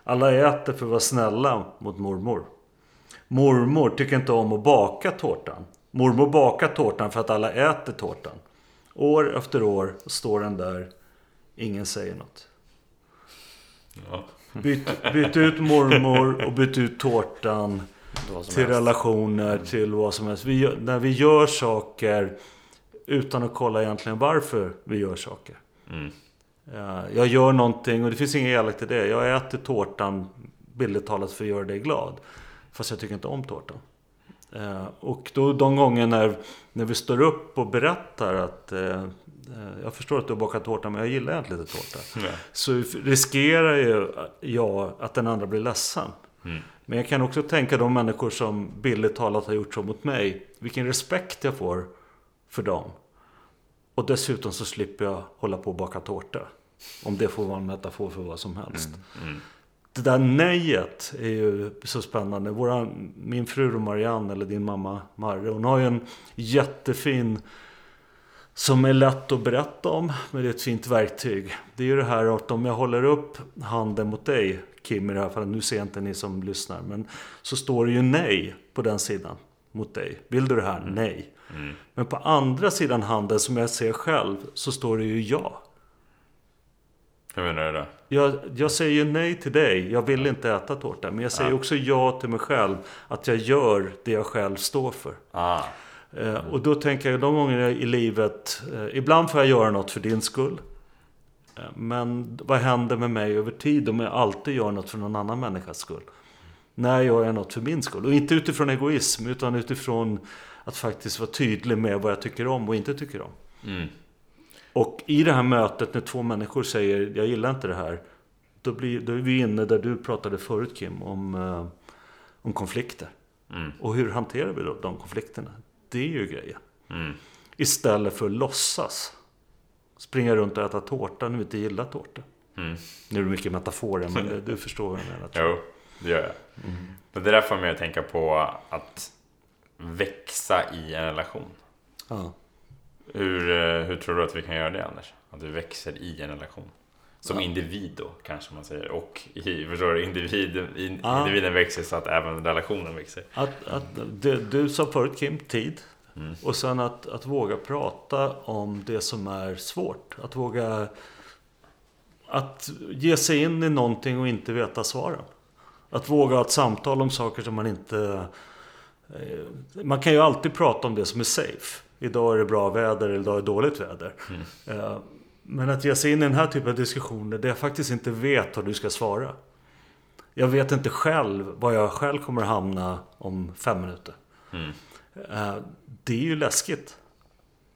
Alla äter för att vara snälla mot mormor. Mormor tycker inte om att baka tårtan. Mormor bakar tårtan för att alla äter tårtan. År efter år står den där. Ingen säger något. Ja. Byt, byt ut mormor och byt ut tårtan. Till helst. relationer, till vad som helst. Vi, när vi gör saker utan att kolla egentligen varför vi gör saker.
Mm.
Eh, Jag gör någonting och det finns inget elakt i det. Jag äter tårtan bildligt talat för att göra dig glad. Fast jag tycker inte om tårtan. Eh, Och då de gånger när, när vi står upp och berättar att eh, eh, jag förstår att du har bakat tårta men jag gillar egentligen inte tårta.
Nej.
Så riskerar ju jag att den andra blir ledsen.
Mm.
Men jag kan också tänka de människor som billigt talat har gjort så mot mig. Vilken respekt jag får för dem. Och dessutom så slipper jag hålla på och baka tårta. Om det får vara en metafor för vad som helst.
Mm.
Det där nejet är ju så spännande. Våra, min fru Marianne, eller din mamma Marre, hon har ju en jättefin som är lätt att berätta om, men det är ett fint verktyg. Det är ju det här att om jag håller upp handen mot dig, Kim i det här fallet, nu ser inte ni som lyssnar, men så står det ju nej på den sidan mot dig. Vill du det här? Nej.
Mm.
Men på andra sidan handen, som jag ser själv, så står det ju ja.
Hur menar du då?
Jag, jag säger ju nej till dig. Jag vill inte äta tårta. Men jag säger
Ja.
också ja till mig själv. Att jag gör det jag själv står för.
Ah.
Eh, och då tänker jag de gånger i livet. Eh, ibland får jag göra något för din skull. Eh, men vad händer med mig över tid om jag alltid gör något för någon annan människas skull? När gör jag något för min skull? Och inte utifrån egoism. Utan utifrån att faktiskt vara tydlig med vad jag tycker om och inte tycker om.
Mm.
Och i det här mötet när två människor säger jag gillar inte det här. Då, blir, då är vi inne där du pratade förut Kim om, eh, om konflikter.
Mm.
Och hur hanterar vi då de konflikterna? Det är ju grejen.
Mm.
Istället för att låtsas. Springa runt och äta tårta när vi inte gillar tårta.
Mm.
Nu är det mycket metaforer men det- du förstår vad jag menar. tror.
Jo, det gör jag. Men det där får mig att tänka på att växa i en relation.
Ja.
Hur, eh, hur tror du att vi kan göra det Anders? Att vi växer i en relation? Som
Ja.
individ då, kanske man säger. Och i, förstår du, individ, in, individen växer så att även relationen växer.
Att, att, det, du sa förut Kim, tid.
Mm.
Och sen att, att våga prata om det som är svårt. Att våga att ge sig in i någonting och inte veta svaren. Att våga ha ett samtal om saker som man inte... eh, Man kan ju alltid prata om det som är safe. Idag är det bra väder, idag är det dåligt väder. Eh, Men att ge sig in i den här typen av diskussioner där jag faktiskt inte vet vad du ska svara. Jag vet inte själv var jag själv kommer hamna om fem minuter.
Mm.
Eh, Det är ju läskigt.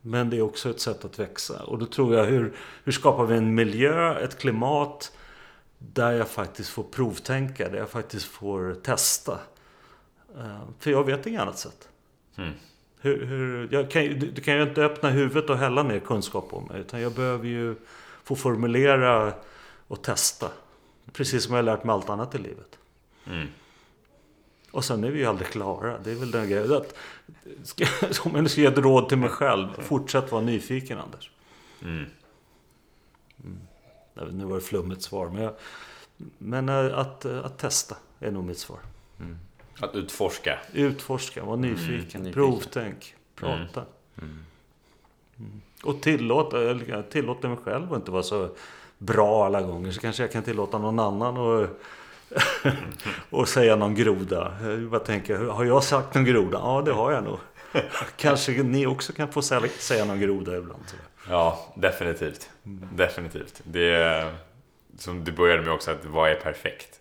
Men det är också ett sätt att växa. Och då tror jag, hur, hur skapar vi en miljö, ett klimat där jag faktiskt får provtänka, där jag faktiskt får testa. Eh, För jag vet inget annat sätt.
Mm.
Hur, hur, jag kan, du kan ju inte öppna huvudet och hälla ner kunskap på mig. Utan jag behöver ju få formulera och testa. Precis som jag har lärt mig allt annat i livet.
Mm.
Och sen är vi ju aldrig klara. Det är väl den grejen. Att, ska, om jag nu ska ge ett råd till mig själv. Fortsätt vara nyfiken Anders.
Mm.
Vet, Nu var det flummigt svar. Men, jag, men eh, att, eh, att testa är nog mitt svar.
Att utforska.
Utforska, vara nyfiken,
nyfiken.
provtänk, prata. Mm. Och tillåta, tillåta mig själv att inte vara så bra alla gånger. Så kanske jag kan tillåta någon annan och, och säga någon groda. Jag bara tänker, har jag sagt någon groda? Ja, det har jag nog. Kanske ni också kan få säga, säga någon groda ibland. Så.
Ja, definitivt. Definitivt. Det är, som du började med också, att vad är perfekt?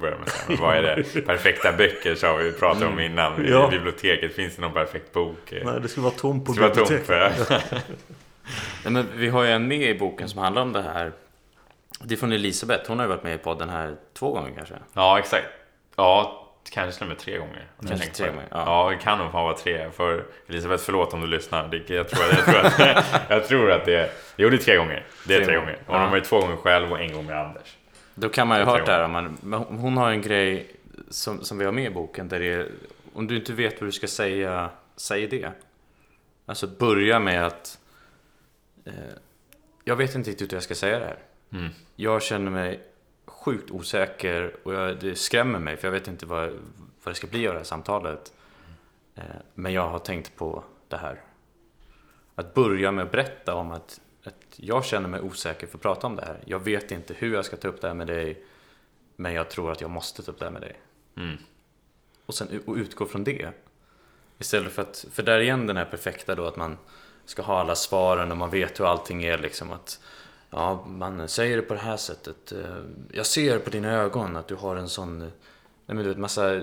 Började med att säga. Vad är det? Perfekta böcker sa vi, pratade om innan.
Ja.
I biblioteket, finns det någon perfekt bok?
Nej, det skulle vara tomt på
Det ska vara tomt
biblioteket.
för
Nej, men vi har ju en med i boken som handlar om det här. Det är från Elisabeth. Hon har ju varit med i podden här två gånger kanske.
Ja, exakt. Ja, kanske till och med tre gånger.
Kanske tre gånger,
Ja.
ja.
det kan nog fan vara tre. För Elisabeth, förlåt om du lyssnar. Det, jag, tror, jag, tror att, jag tror att det är... Jo, det är tre gånger. Det är tre,
Tre
gånger.
gånger.
Hon har
Ja.
varit två gånger själv och en gång med Anders.
Då kan man ju ha hört det här. Man, hon har en grej som, som vi har med i boken. Där det är, om du inte vet vad du ska säga, säg det. Alltså börja med att... Eh, jag vet inte riktigt hur jag ska säga det här.
Mm.
Jag känner mig sjukt osäker och jag, det skrämmer mig för jag vet inte vad, vad det ska bli av det här samtalet. Eh, men jag har tänkt på det här. Att börja med att berätta om att jag känner mig osäker för att prata om det här. Jag vet inte hur jag ska ta upp det här med dig. Men jag tror att jag måste ta upp det här med dig.
Mm.
Och sen och utgå från det. Istället för att, för där igen den här perfekta då att man, ska ha alla svaren och man vet hur allting är liksom att Ja, man säger det på det här sättet. Eh, jag ser på dina ögon att du har en sån, nej men du vet, massa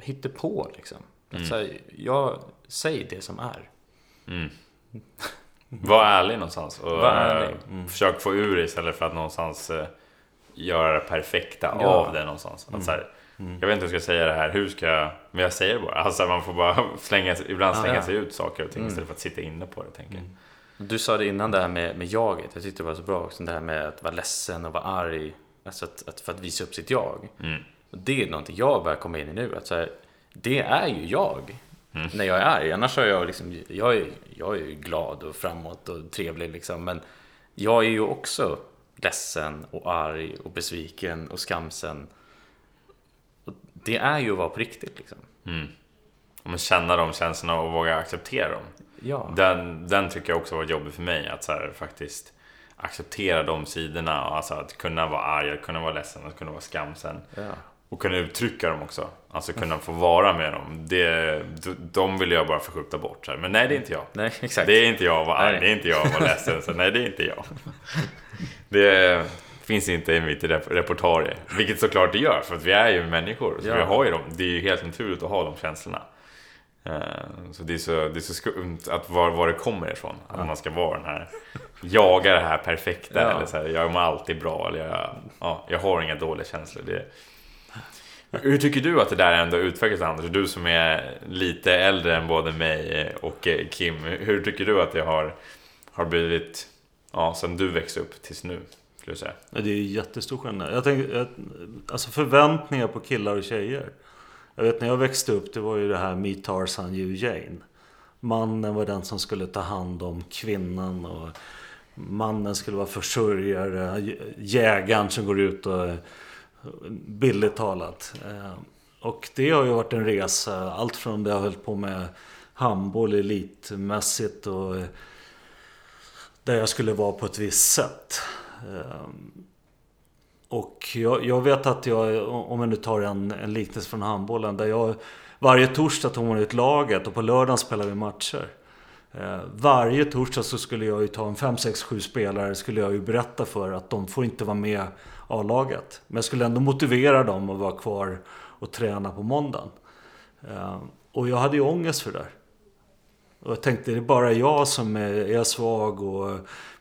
hittepå liksom.
Mm.
här, jag, säg det som är.
Mm. Var ärlig någonstans och
Var ärlig.
eh, försök få ur det istället för att någonstans eh, göra det perfekta
Ja.
av det någonstans. Att så här,
Mm.
Jag vet inte hur jag ska säga det här, hur ska jag... Men jag säger det bara. Alltså man får bara slänga, ibland
Ah,
slänga
ja.
sig ut saker och ting
Mm.
istället för att sitta inne på det. Tänker jag.
Du sa det innan det här med, med jaget. Jag tyckte det var så bra också. Det här med att vara ledsen och vara arg. Alltså att, att för att visa upp sitt jag.
Mm.
Det är någonting jag börjar komma in i nu. Att så här, det är ju jag.
Mm.
När jag är arg. Annars är jag liksom, jag är, jag är glad och framåt och trevlig liksom. Men jag är ju också ledsen och arg och besviken och skamsen. Och det är ju att vara på riktigt liksom.
Mm. Men känna de känslorna och våga acceptera dem.
Ja.
Den, den tycker jag också var jobbig för mig. Att så här, faktiskt acceptera de sidorna. Alltså att kunna vara arg, att kunna vara ledsen, att kunna vara skamsen.
ja.
Och kunna uttrycka dem också. Alltså kunna få vara med dem. Det, de- vill jag bara förskjuta bort. Men nej, det är inte jag.
Nej, exakt.
Det är inte jag att vara arg, det är inte jag att vara ledsen. Så nej, det är inte jag. Det finns inte i mitt rep- repertoarie. Vilket såklart det gör, för att vi är ju människor. Så
Ja.
vi har ju dem. Det är ju helt naturligt att ha de känslorna. Eh, Så det är så, det är så skumt att var, var det kommer ifrån. Att man ska vara den här, jaga det här perfekta.
Ja.
Eller så här, jag mår alltid bra. Eller jag, ja, jag har inga dåliga känslor. Det, hur tycker du att det där ändå utvecklas Anders? Du som är lite äldre än både mig och Kim. Hur tycker du att det har, har blivit ja, sen du växte upp tills nu? Skulle jag säga.
Ja, det är ju jättestor skillnad. Jag tänker, alltså förväntningar på killar och tjejer. Jag vet när jag växte upp, det var ju det här Me Tarzan You Jane. Mannen var den som skulle ta hand om kvinnan och mannen skulle vara försörjare. Jägaren som går ut och billigt talat. Eh, och det har ju varit en resa. Allt från det jag höll på med handboll elitmässigt och eh, där jag skulle vara på ett visst sätt. Eh, och jag, jag vet att jag, om jag nu tar en, en liknelse från handbollen, där jag varje torsdag tog man ut laget och på lördagen spelade vi matcher. Varje torsdag så skulle jag ju ta en 5, 6, 7 spelare skulle jag ju berätta för att de får inte vara med A-laget. Men jag skulle ändå motivera dem att vara kvar och träna på måndagen. Ehm, och jag hade ju ångest för det där. Och jag tänkte, det är bara jag som är, är svag och...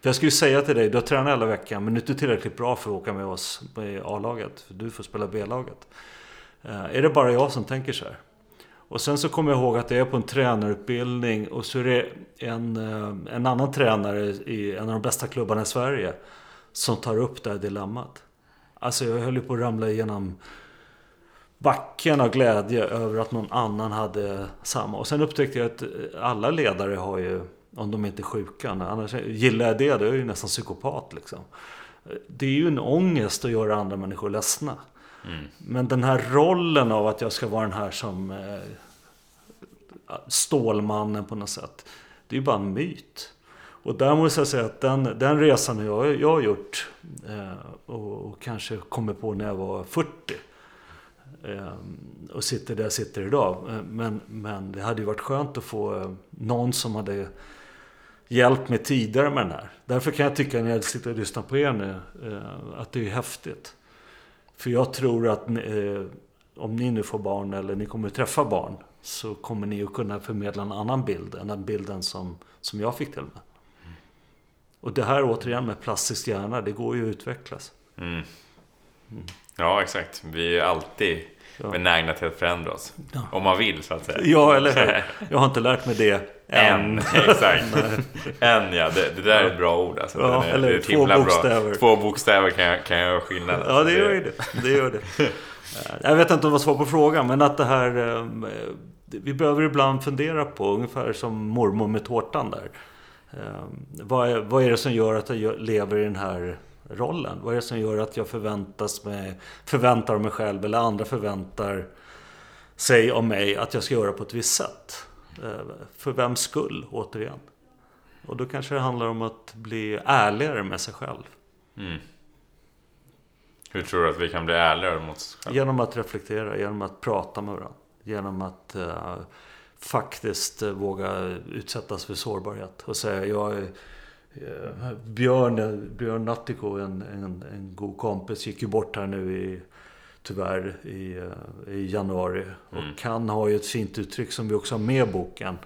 För jag skulle ju säga till dig, du har tränat hela veckan men du är inte tillräckligt bra för att åka med oss i A-laget. För du får spela B-laget. Ehm, är det bara jag som tänker så här? Och sen så kommer jag ihåg att jag är på en tränarutbildning och så är det en, ehm, en annan tränare i en av de bästa klubbarna i Sverige som tar upp det här dilemmat. Alltså jag höll ju på att ramla igenom backen av glädje över att någon annan hade samma. Och sen upptäckte jag att alla ledare har ju, om de inte är sjuka, annars gillar jag det, då är jag ju nästan psykopat liksom. Det är ju en ångest att göra andra människor ledsna.
Mm.
Men den här rollen av att jag ska vara den här som eh, Stålmannen på något sätt. Det är ju bara en myt. Och där måste jag säga att den, den resan jag, jag har gjort eh, och, och kanske kommer på när jag var 40 eh, och sitter där jag sitter idag. Eh, Men, men det hade ju varit skönt att få eh, någon som hade hjälpt mig tidigare med den här. Därför kan jag tycka när jag sitter och lyssnar på er nu eh, att det är häftigt. För jag tror att ni, eh, om ni nu får barn eller ni kommer att träffa barn så kommer ni att kunna förmedla en annan bild än den bilden som, som jag fick till mig. Och det här återigen med plastisk hjärna, det går ju att utvecklas.
Mm. Ja, exakt. Vi är alltid
Ja.
benägna till att förändra oss. Om man vill, så att säga.
Ja, eller hur? Jag har inte lärt mig det
En,
än.
exakt. En ja, det, det där är ett bra ord alltså.
Ja,
är,
eller två bokstäver.
Bra. Två bokstäver kan, jag- kan göra skillnad.
Ja, det gör ju det. det, gör det. Jag vet inte om det var svar på frågan, men att det här... eh, Vi behöver ibland fundera på, ungefär som mormor med tårtan där. Eh, Vad är, vad är det som gör att jag lever i den här rollen? Vad är det som gör att jag förväntas mig, förväntar mig själv eller andra förväntar sig om mig att jag ska göra på ett visst sätt? Eh, För vems skull, återigen? Och då kanske det handlar om att bli ärligare med sig själv.
Mm. Hur tror du att vi kan bli ärligare mot oss själva?
Genom att reflektera, genom att prata med varandra. Genom att eh, faktiskt eh, våga utsättas för sårbarhet och säga jag är eh, Björn, Björn Nattiko, en, en, en god kompis, gick ju bort här nu i tyvärr i, eh, i januari.
Mm.
Och han har ju ett fint uttryck som vi också har med i boken.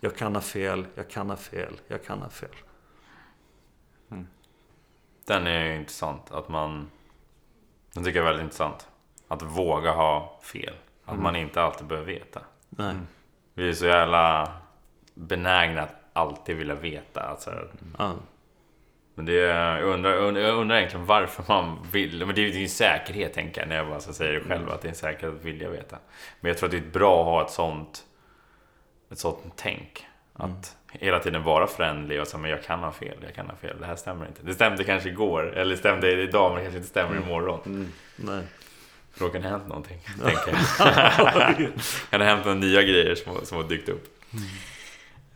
Jag kan ha fel, jag kan ha fel, jag kan ha fel.
Den är ju intressant. Att man... Den tycker jag är väldigt intressant. Att våga ha fel. Att man inte alltid behöver veta.
Nej.
Vi är så jävla benägna att alltid vilja veta. Alltså,
Ja.
men det, jag, undrar, jag undrar- egentligen varför man vill. Men det är ju en säkerhet tänker jag när jag bara så säger det själv. Att det är en säkerhet att vilja veta. Men jag tror att det är bra att ha ett sånt, ett sånt tänk. Att hela tiden vara förändlig och säga men jag kan ha fel, jag kan ha fel. Det här stämmer inte. Det stämde kanske igår, eller stämde idag men det kanske inte stämmer imorgon.
Nej.
Kan det hänt någonting, tänker jag. kan det hänt några nya grejer som, som har dykt upp.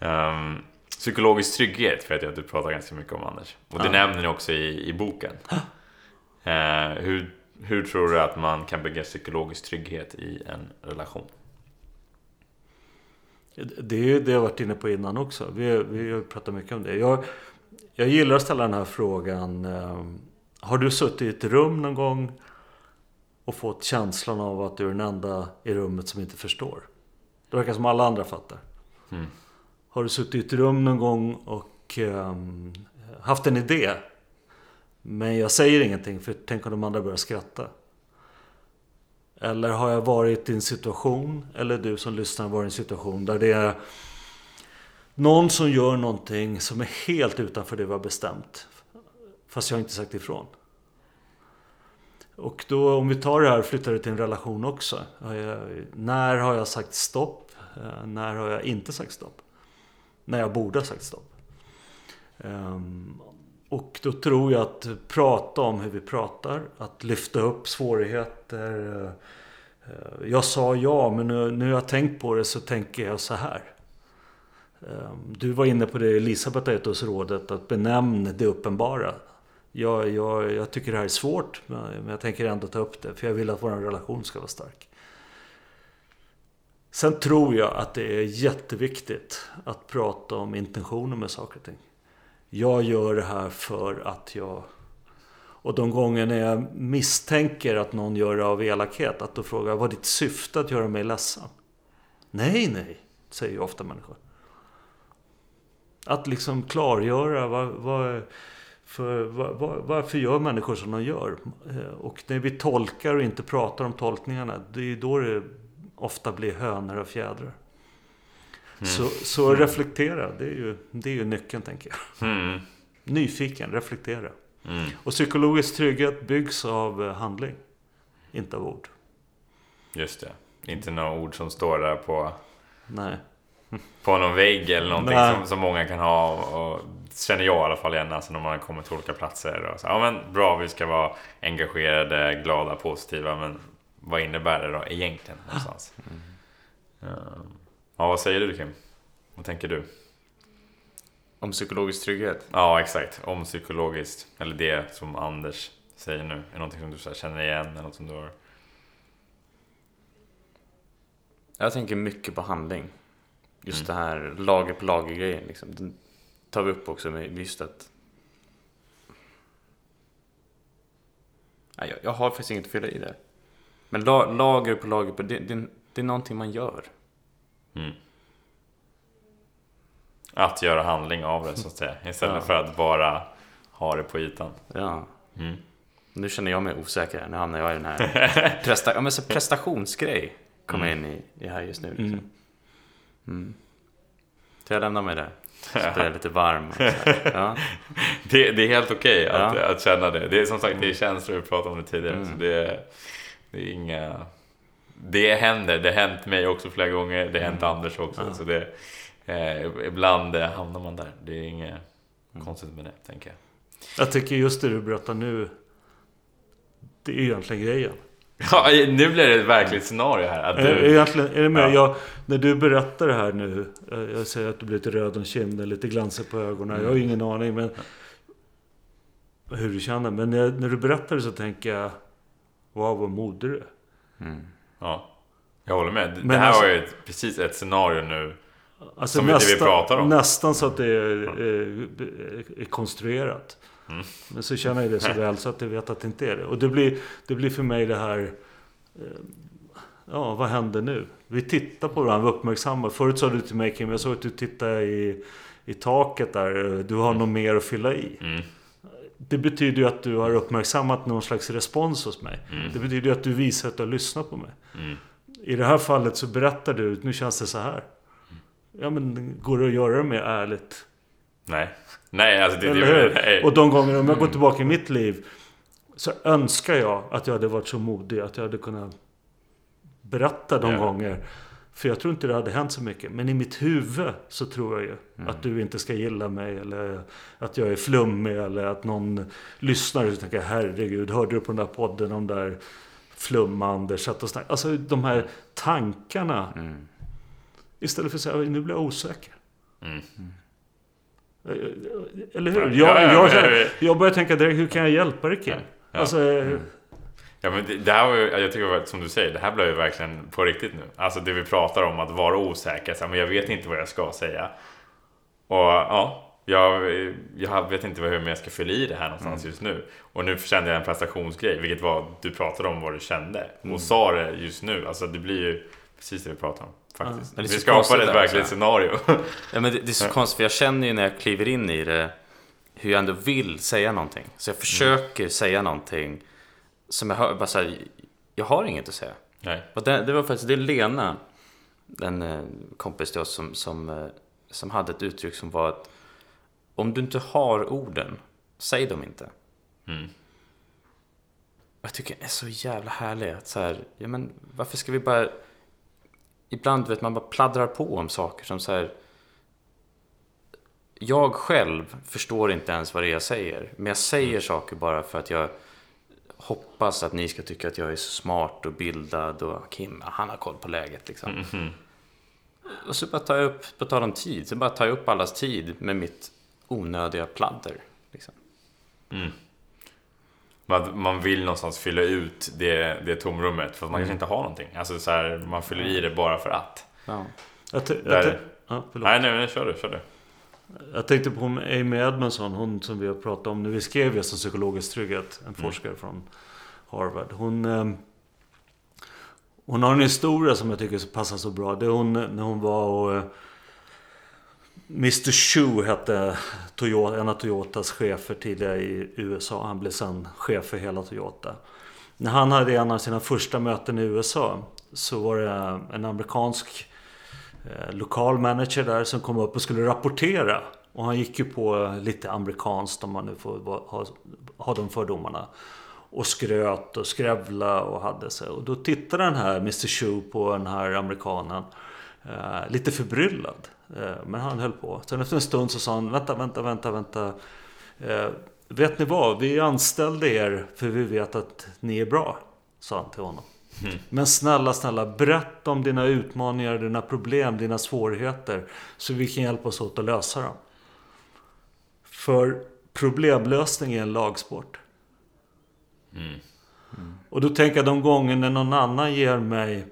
Ehm, psykologisk trygghet vet jag att du pratar ganska mycket om Anders. Och det
Ja.
nämner ni också i, i boken. Eh, hur, hur tror du att man kan bygga psykologisk trygghet i en relation?
Det är ju det jag varit inne på innan också. Vi, vi pratat mycket om det. Jag, jag gillar att ställa den här frågan. eh, Har du suttit i ett rum någon gång och fått känslan av att du är den enda i rummet som inte förstår? Det verkar som alla andra fattar.
Mm.
Har du suttit i ett rum någon gång och ehm, haft en idé? Men jag säger ingenting för tänk om de andra börjar skratta. Eller har jag varit i en situation, eller du som lyssnar varit i en situation där det är någon som gör någonting som är helt utanför det vi har bestämt. Fast jag har inte sagt ifrån. Och då om vi tar det här och flyttar det till en relation också. När har jag sagt stopp? Eh, när har jag inte sagt stopp? När jag borde ha sagt stopp. Ehm, och då tror jag att prata om hur vi pratar, att lyfta upp svårigheter. Eh, eh, jag sa ja, men nu, nu har jag tänkt på det så tänker jag så här. Ehm, du var inne på det Elisabeth har gett oss rådet, att benämn det uppenbara. Jag, jag, jag tycker det här är svårt, men jag tänker ändå ta upp det, för jag vill att vår relation ska vara stark. Sen tror jag att det är jätteviktigt att prata om intentioner med saker och ting. Jag gör det här för att jag... Och de gånger när jag misstänker att någon gör det av elakhet, att då frågar jag, vad är ditt syfte att göra mig ledsen? Nej, nej, säger ju ofta människor. Att liksom klargöra vad, vad, för, varför gör människor som de gör. Eh, Och när vi tolkar och inte pratar om tolkningarna, det är då det ofta blir hönor och fjädrar. Så, så reflektera, det är, ju, det är ju nyckeln tänker jag.
Mm.
Nyfiken, reflektera.
Mm.
Och psykologisk trygghet byggs av eh, handling, inte av ord.
Just det. Inte några ord som står där på,
Nej.
på någon vägg eller någonting
Nej.
som, som många kan ha. Och känner jag i alla fall igen alltså när man kommer till olika platser. Och så, ja men bra, vi ska vara engagerade, glada, positiva. Men vad innebär det då egentligen någonstans? Ja. ja, vad säger du Kim? Vad tänker du?
Om psykologisk trygghet.
Ja, exakt. Om psykologiskt. Eller det som Anders säger nu. Är det någonting som du så känner igen? Eller något som du har...
Jag tänker mycket på handling. Just det här lager på lager grejen. Liksom. Tar vi upp också med just att... Nej, jag, jag har faktiskt inget att fylla i där. Men la, lager på lager på... Det, det, det är någonting man gör.
Mm. Att göra handling av det så att säga. Istället
Ja.
för att bara ha det på ytan.
Ja.
Mm.
Nu känner jag mig osäker. Nu hamnar jag i den här presta, ja, men så prestationsgrej. Kommer jag in i, i här just nu. Liksom. Mm. Så jag lämnar mig där. Så blir jag lite varm. Ja.
Det, det är helt okej att,
Ja.
att känna det. Det är som sagt det är känslor, vi pratade om det tidigare.
Mm.
Så det, det är inga... Det händer, det har hänt mig också flera gånger. Det har hänt Anders också.
Ja.
Så det, eh, ibland eh, hamnar man där. Det är inget konstigt med det, tänker jag.
Jag tycker just det du berättar nu, det är egentligen grejen.
Ja, nu blir det ett verkligt scenario här. Att du,
egentligen, är det med?
Ja.
Jag, när du berättar det här nu, eh, jag säger att du blir lite röd om kinden, lite glansig på ögonen. Jag har ingen aning men hur du känner. Men när, när du berättar det så tänker jag, wow vad modig du är.
Mm.
ja. Jag håller med. Det
Men
här
alltså-
var ju ett, precis ett scenario nu.
Alltså
Som det vi pratar om.
Nästan så att det är, är, är konstruerat.
Mm.
Men så känner jag det så väl så att jag vet att det inte är det. Och det blir, det blir för mig det här... eh, Ja, vad händer nu? Vi tittar på varandra, vi uppmärksammar. Förut sa du till mig Kim, jag såg att du tittade i, i taket där. Du har något mer att fylla i.
Mm.
Det betyder ju att du har uppmärksammat någon slags respons hos mig.
Mm.
Det betyder ju att du visar att du har lyssnat på mig.
Mm.
I det här fallet så berättar du, nu känns det så här. Ja men går det att göra det mer ärligt?
Nej. Nej, alltså det,
Eller hur?
nej.
Och de gånger, om jag går tillbaka i mitt liv. Så önskar jag att jag hade varit så modig att jag hade kunnat berätta de
Ja.
gånger. För jag tror inte det hade hänt så mycket. Men i mitt huvud så tror jag ju
Mm.
att du inte ska gilla mig. Eller att jag är flummig. Eller att någon lyssnar och tänker herregud, hörde du på den där podden om där flum-Anders satt och snackade. Alltså de här tankarna.
Mm.
Istället för att säga, nu blir jag osäker.
Mm.
Eller hur?
Ja,
Jag,
ja, ja,
jag, känner- jag börjar tänka direkt, hur kan jag hjälpa dig Kim?
Ja.
Alltså,
Ja, men det, det här var ju, jag tycker som du säger, det här blev ju verkligen på riktigt nu. Alltså det vi pratar om, att vara osäker. Så här, men jag vet inte vad jag ska säga. Och ja, jag, jag vet inte hur jag ska fylla i det här någonstans just nu. Och nu kände jag en prestationsgrej, vilket var du pratade om vad du kände. Och sa det just nu. Alltså det blir ju precis det vi pratar om. Faktiskt.
Är
vi skapar
konstigt
ett verkligt scenario.
Ja, men det, det är så konstigt, för jag känner ju när jag kliver in i det hur jag ändå vill säga någonting. Så jag försöker säga någonting som jag hör, bara så här, jag har inget att säga.
Nej.
Och det, det var faktiskt, det är Lena, en eh, kompis till oss som, som, eh, som hade ett uttryck som var att om du inte har orden, säg dem inte.
Mm.
Jag tycker det är så jävla härligt att så här, ja men varför ska vi bara... Ibland vet man bara pladdrar på om saker som så här... Jag själv förstår inte ens vad det är jag säger. Men jag säger saker bara för att jag hoppas att ni ska tycka att jag är så smart och bildad och Kim, han har koll på läget liksom.
Mhm.
Och så bara tar jag upp, på tal om tid, så bara tar jag upp allas tid med mitt onödiga pladder. Liksom.
Man, man vill någonstans fylla ut det, det tomrummet för att man kanske inte har någonting. Alltså så här, man fyller i det bara för att.
Ja.
jag, t- jag, t- ja.
Nej, nej, nej, kör du, kör du.
jag tänkte på Amy Edmondson, hon som vi har pratat om nu. Vi skrev just om psykologisk trygghet, en forskare från Harvard. Hon, eh, hon har en historia som jag tycker passar så bra. Det är hon när hon var och... Mr Chu hette Toyota, en av Toyotas chefer tidigare i USA. Han blev sen chef för hela Toyota. När han hade en av sina första möten i USA så var det en amerikansk eh, lokal manager där som kom upp och skulle rapportera. Och han gick ju på lite amerikanskt om man nu får ha, ha de fördomarna. Och skröt och skrävla och hade sig. Och då tittade den här Mr Chu på den här amerikanen. Eh, lite förbryllad. Eh, men han höll på. Sen efter en stund så sa han vänta, vänta, vänta, vänta. Eh, vet ni vad? Vi anställde er för vi vet att ni är bra. Sa han till honom. Men snälla, snälla, berätta om dina utmaningar, dina problem, dina svårigheter. Så vi kan hjälpas åt att lösa dem. För problemlösning är en lagsport. Och då tänker jag de gånger när någon annan ger mig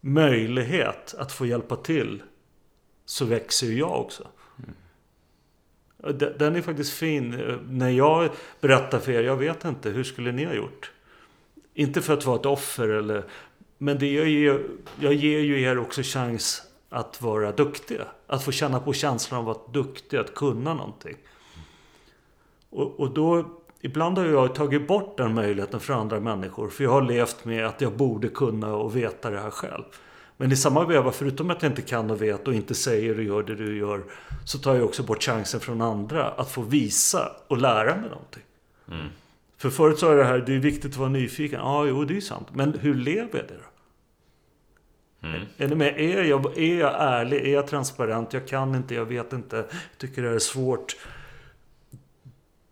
möjlighet att få hjälpa till. Så växer ju jag också. Mm. Den är faktiskt fin. När jag berättar för er, jag vet inte, hur skulle ni ha gjort? Inte för att vara ett offer eller... Men det jag, ger, jag ger ju er också chans att vara duktiga. Att få känna på känslan av att vara duktig, att kunna någonting. Och, och då... Ibland har jag tagit bort den möjligheten för andra människor. För jag har levt med att jag borde kunna och veta det här själv. Men i samma veva, förutom att jag inte kan och vet och inte säger och gör det du gör. Så tar jag också bort chansen från andra att få visa och lära mig någonting. För förut sa jag det här, det är viktigt att vara nyfiken. Ja, jo, det är sant. Men hur lever jag det då? Är, ni med? Är, jag, är jag ärlig? Är jag transparent? Jag kan inte, jag vet inte. Jag tycker det här är svårt.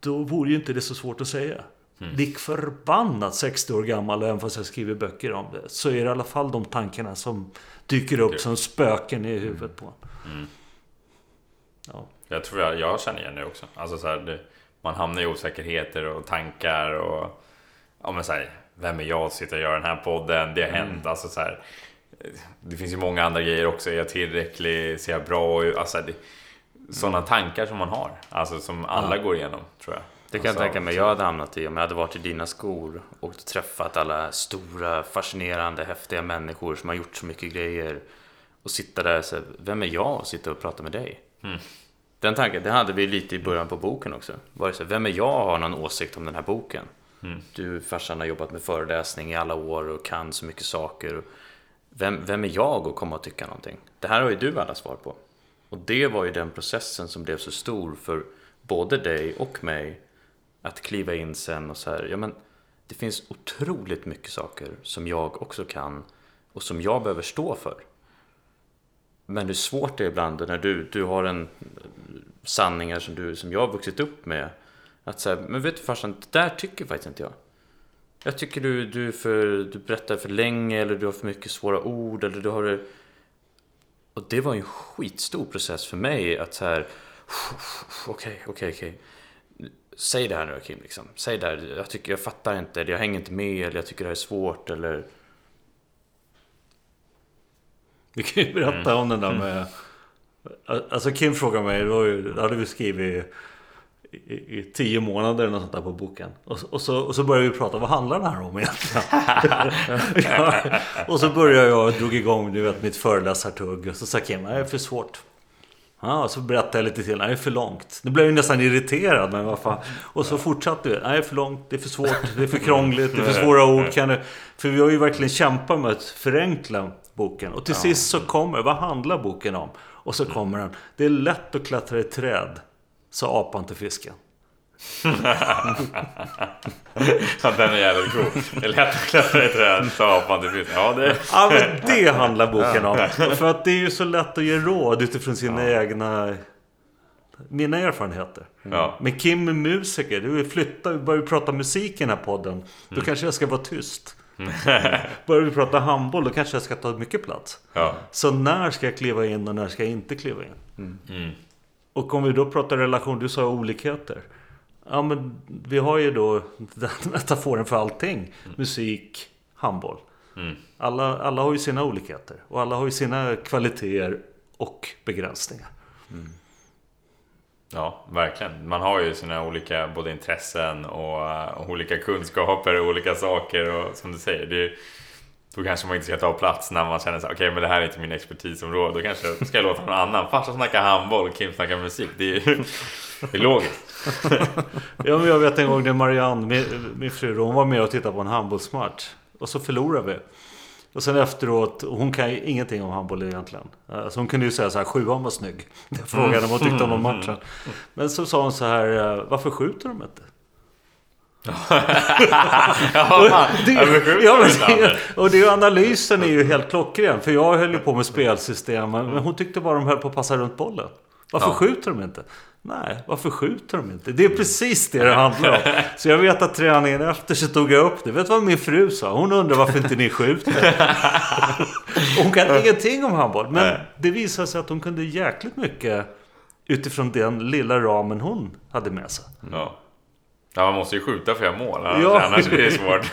Då vore ju inte det så svårt att säga. Lik förbannat 60 år gammal, även fast jag skriver böcker om det. Så är det i alla fall de tankarna som dyker upp som spöken i huvudet på en. Ja.
Jag tror jag, jag känner igen det också. Alltså så här, det, man hamnar i osäkerheter och tankar och... Ja men så här, vem är jag att sitta och göra den här podden? Det har hänt. Alltså så här, det finns ju många andra grejer också. Är jag tillräcklig? Ser jag bra ut? Alltså, det, sådana tankar som man har. Alltså som alla går igenom, tror jag.
Det kan jag
alltså,
tänka mig jag hade hamnat i om jag hade varit i dina skor och träffat alla stora, fascinerande, häftiga människor som har gjort så mycket grejer. Och sitta där och säga, vem är jag och sitta och prata med dig? Den tanken, det hade vi lite i början på boken också. Var det så, vem är jag och har någon åsikt om den här boken? Du farsan har jobbat med föreläsning i alla år och kan så mycket saker. Vem, vem är jag att komma och tycka någonting? Det här har ju du alla svar på. Och det var ju den processen som blev så stor för både dig och mig att kliva in sen och så här, ja men det finns otroligt mycket saker som jag också kan och som jag behöver stå för. Men hur svårt det är ibland när du, du har en eh, sanningar som, du, som jag har vuxit upp med. Att säga, men vet du farsan, det där tycker faktiskt inte jag. Jag tycker du, du, för, du berättar för länge eller du har för mycket svåra ord eller du har. Och det var ju en skitstor process för mig att så här... Okej, okej, okej. Säg det här nu Kim, liksom. Säg det här. Jag tycker, jag fattar inte, jag hänger inte med, eller jag tycker det här är svårt, eller...
Vi kan ju berätta om den där med... Alltså Kim frågade mig, då då hade vi skrivit i, i, i tio månader eller något sånt där på boken. Och, och, så, och så började vi prata, vad handlar den här om egentligen? ja, och så började jag och drog igång du vet, mitt föreläsartugg. Och så sa Kim, det är för svårt. Ja, så berättade jag lite till, nej det är för långt. Nu blev jag nästan irriterad, men vad fan. Och så fortsatte vi, nej det är för långt, det är för svårt, det är för krångligt, det är för svåra ord. Kan det... För vi har ju verkligen kämpat med att förenkla boken. Och till sist så kommer, vad handlar boken om? Och så kommer den, det är lätt att klättra i träd, sa apan till fisken.
Så den är jävligt cool. Det är lätt att klättra i träd, sa apan till fisken. Ja, det...
Ja men det handlar boken om. För att det är ju så lätt att ge råd utifrån sina egna... Mina erfarenheter.
Ja.
Men Kim är musiker. Du flyttar, vi börjar prata musik i den här podden. Då
Mm.
kanske jag ska vara tyst. Börjar vi prata handboll, då kanske jag ska ta mycket plats.
Ja.
Så när ska jag kliva in och när ska jag inte kliva in?
Mm.
Och om vi då pratar relation, du sa olikheter. Ja men vi har ju då den metaforen för allting. Musik, handboll.
Mm.
Alla, alla har ju sina olikheter. Och alla har ju sina kvaliteter och begränsningar.
Ja, verkligen. Man har ju sina olika både intressen och, eh, och olika kunskaper och olika saker. Och som du säger, det, då kanske man inte ska ta plats när man känner så okej men det här är inte min expertisområde. Då kanske ska jag låta någon annan. Farsan snackar handboll, Kim snackar musik. Det är ju det är logiskt.
Ja, men jag vet en gång när Marianne, min, min fru, hon var med och tittade på en handbollsmatch. Och så förlorade vi. Och sen efteråt, och hon kan ju ingenting om handboll egentligen. Alltså hon kunde ju säga så här, sjuan var snygg. Jag frågade om hon tyckte om matchen. Men så sa hon så här, eh, varför skjuter de inte?
Ja, man.
Det,
Ja, men
och det, analysen är ju helt klockren. För jag höll ju på med spelsystem. Men hon tyckte bara de höll på att passa runt bollen. Varför
Ja.
skjuter de inte? Nej, varför skjuter de inte? Det är precis det det handlar om. Så jag vet att träningen efter så tog jag upp det. Vet du vad min fru sa? Hon undrar varför inte ni skjuter. hon kan ingenting om handboll. Men det visade sig att hon kunde jäkligt mycket utifrån den lilla ramen hon hade med sig.
Ja. Ja, man måste ju skjuta för att göra mål.
Ja.
annars är det svårt.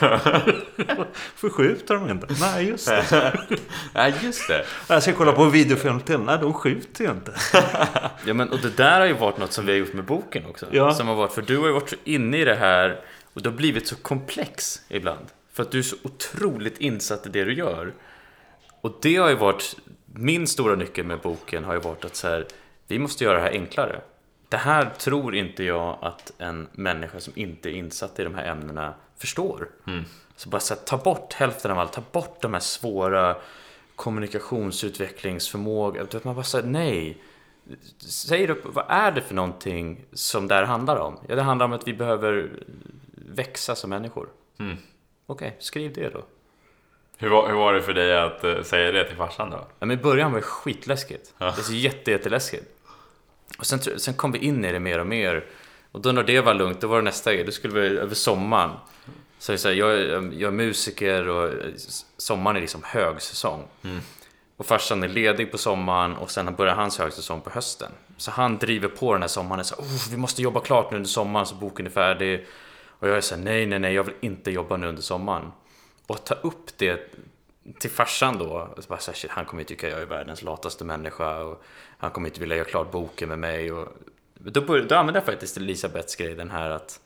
Varför skjuter de inte? Nej, just det.
ja, just det.
Jag ska kolla på en videofilm till. Nej, de skjuter ju inte.
Ja, men och det där har ju varit något som vi har gjort med boken också.
Ja.
Som har varit, för du har ju varit så inne i det här och det har blivit så komplex ibland. För att du är så otroligt insatt i det du gör. Och det har ju varit, min stora nyckel med boken har ju varit att så här, vi måste göra det här enklare. Det här tror inte jag att en människa som inte är insatt i de här ämnena förstår. Så bara så här, ta bort hälften av allt, ta bort de här svåra vet, Man bara säger nej. Säg upp, vad är det för någonting som det här handlar om? Ja, det handlar om att vi behöver växa som människor.
Mm.
Okej, skriv det då.
Hur var, hur var det för dig att eh, säga det till farsan då?
Ja, men I början var det skitläskigt.
Ja.
Det är så jätte, jätteläskigt. Och sen, sen kom vi in i det mer och mer. Och då när det var lugnt, då var det nästa grej. Då skulle vi över sommaren. Så, så här, jag, jag är musiker och eh, sommaren är liksom högsäsong. Och farsan är ledig på sommaren och sen börjar hans högsäsong på hösten. Så han driver på den här sommaren. Så, här, vi måste jobba klart nu under sommaren så boken är färdig. Och jag är så här, nej, nej, nej, jag vill inte jobba nu under sommaren. Och att ta upp det till farsan då, så bara så här, shit, han kommer ju tycka jag är världens lataste människa och han kommer inte vilja göra klart boken med mig. Och då, började, då använde jag faktiskt Elisabeths grej, den här att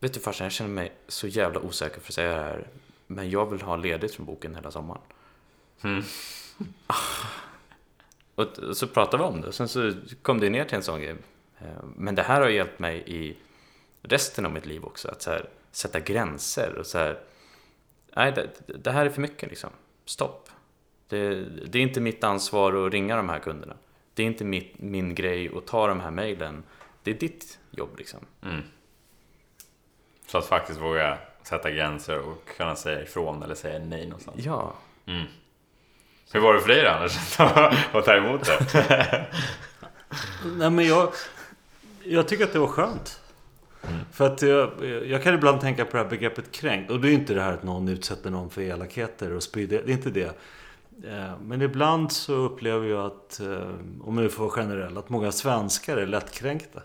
Vet du farsan, jag känner mig så jävla osäker för att säga det här, men jag vill ha ledigt från boken hela sommaren.
Mm.
Och så pratade vi om det, och sen så kom det ner till en sån grej. Eh, Men det här har hjälpt mig i resten av mitt liv också, att här, sätta gränser och så här, nej det, det här är för mycket liksom, stopp. Det, det är inte mitt ansvar att ringa de här kunderna. Det är inte mitt, min grej att ta de här mejlen. Det är ditt jobb liksom.
Mm. Så att faktiskt våga sätta gränser och kunna säga ifrån eller säga nej någonstans.
Ja,
Mm. Hur var det för dig då Anders? att ta emot det?
Nej men jag... Jag tycker att det var skönt. För att jag, jag kan ibland tänka på det här begreppet kränkt. Och det är inte det här att någon utsätter någon för elakheter och sprider. Det är inte det. Eh, men ibland så upplever jag att, eh, om jag får vara generell, att många svenskar är lättkränkta.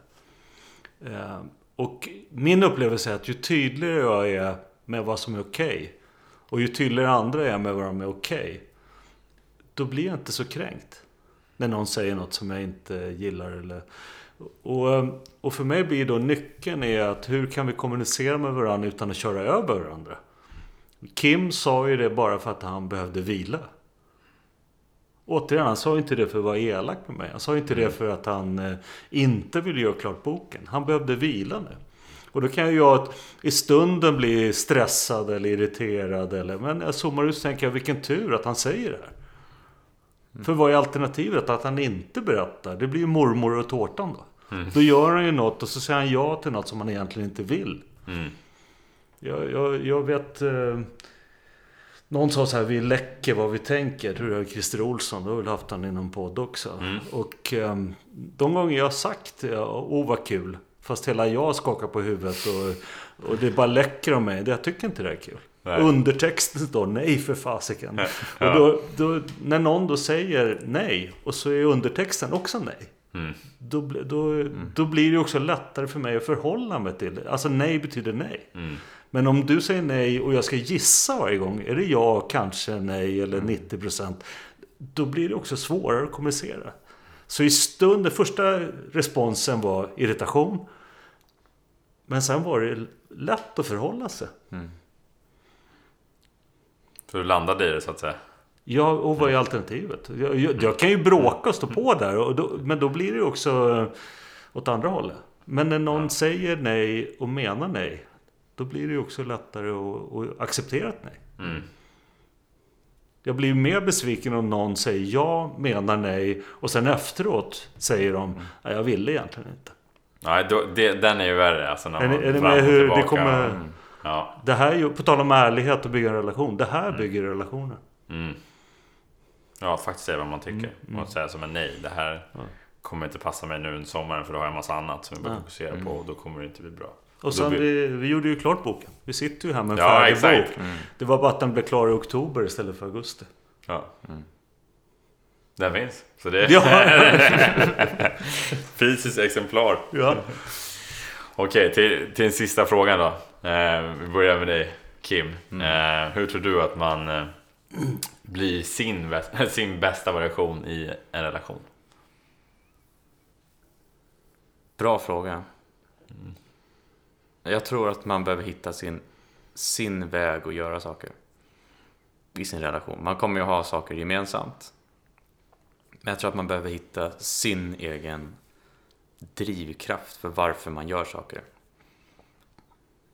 Eh, och min upplevelse är att ju tydligare jag är med vad som är okej och ju tydligare andra är med vad som är okej då blir jag inte så kränkt. När någon säger något som jag inte gillar eller... Och, och för mig blir då nyckeln är att hur kan vi kommunicera med varandra utan att köra över varandra? Kim sa ju det bara för att han behövde vila. Återigen, han sa inte det för att vara elak med mig. Han sa inte det för att han eh, inte ville göra klart boken. Han behövde vila nu. Och då kan jag att i stunden bli stressad eller irriterad. Eller, men jag zoomar ut och tänker jag, vilken tur att han säger det här. För vad är alternativet? Att han inte berättar? Det blir ju mormor och tårtan då. Då gör han ju något och så säger han ja till något som han egentligen inte vill.
Mm.
Jag, jag, jag vet... Eh, någon sa så här, vi läcker vad vi tänker. Tror jag Christer Olsson, du har väl haft han någon podd också. Och eh, de gånger jag har sagt, åh vad kul. Fast hela jag skakar på huvudet och, och det bara läcker om mig. Det, jag tycker inte det är kul.
Nej.
Undertexten står nej för fasiken.
Ja.
Och då, då, när någon då säger nej och så är undertexten också nej.
Mm.
Då, då, då blir det också lättare för mig att förhålla mig till det. Alltså nej betyder nej.
Mm.
Men om du säger nej och jag ska gissa varje gång. Är det ja, kanske, nej eller
Mm.
90%. Då blir det också svårare att kommunicera. Så i stunden, första responsen var irritation. Men sen var det lätt att förhålla sig.
Så du landade i det så att säga?
Ja, och vad är alternativet? Jag, jag, jag kan ju bråka och stå på där. Då, men då blir det också eh, åt andra hållet. Men när någon säger nej och menar nej. Då blir det ju också lättare att, acceptera ett nej.
Mm.
Jag blir mer besviken om någon säger ja, menar nej och sen efteråt säger de nej, jag ville egentligen inte.
Nej, då, det, den är ju värre alltså. När
Är
man
är
fram
med hur det
tillbaka.
kommer...
Mm. Ja.
Det här är ju, på tal om ärlighet och bygga en relation. Det här bygger relationer.
Mm. Ja, faktiskt säga vad man tycker.
Mm,
Och säga som en nej. Det här kommer inte passa mig nu under sommaren för då har jag en massa annat som jag behöver fokusera på och då kommer det inte bli bra.
Och sen
blir-
vi, vi gjorde ju klart boken. Vi sitter ju här med en
Ja,
färdig
exakt.
bok. Det var bara att den blev klar i oktober istället för augusti.
Ja. Den finns. Så det
Ja.
Fysiskt exemplar.
Ja.
Okej, till, till den sista frågan då. Eh, vi börjar med dig Kim. Eh, hur tror du att man eh, blir sin, bäst- sin bästa version i en relation?
Bra fråga. Jag tror att man behöver hitta sin, sin väg att göra saker i sin relation. Man kommer ju ha saker gemensamt. Men jag tror att man behöver hitta sin egen drivkraft för varför man gör saker.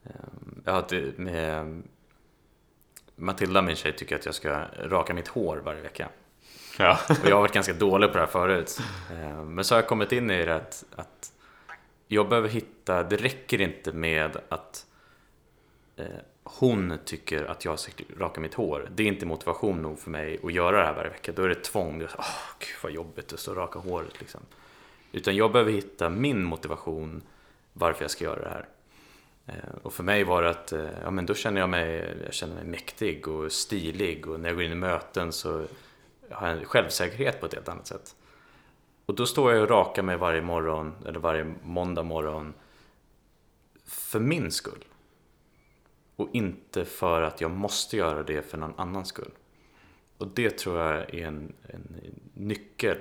Ehm, Jag har ett- med Matilda, min tjej, tycker att jag ska raka mitt hår varje vecka.
Ja.
Och jag har varit ganska dålig på det här förut. Eh, Men så har jag kommit in i det att, att jag behöver hitta, det räcker inte med att eh, hon tycker att jag ska raka mitt hår. Det är inte motivation nog för mig att göra det här varje vecka. Då är det tvång. Åh, gud vad jobbigt att stå och raka håret liksom. Utan jag behöver hitta min motivation varför jag ska göra det här. Eh, och för mig var det att, eh, ja men då känner jag mig, jag känner mig mäktig och stilig och när jag går in i möten så har jag en självsäkerhet på ett helt annat sätt. Och då står jag och rakar mig varje morgon, eller varje måndag morgon, för min skull. Och inte för att jag måste göra det för någon annans skull. och det tror jag är en, en nyckel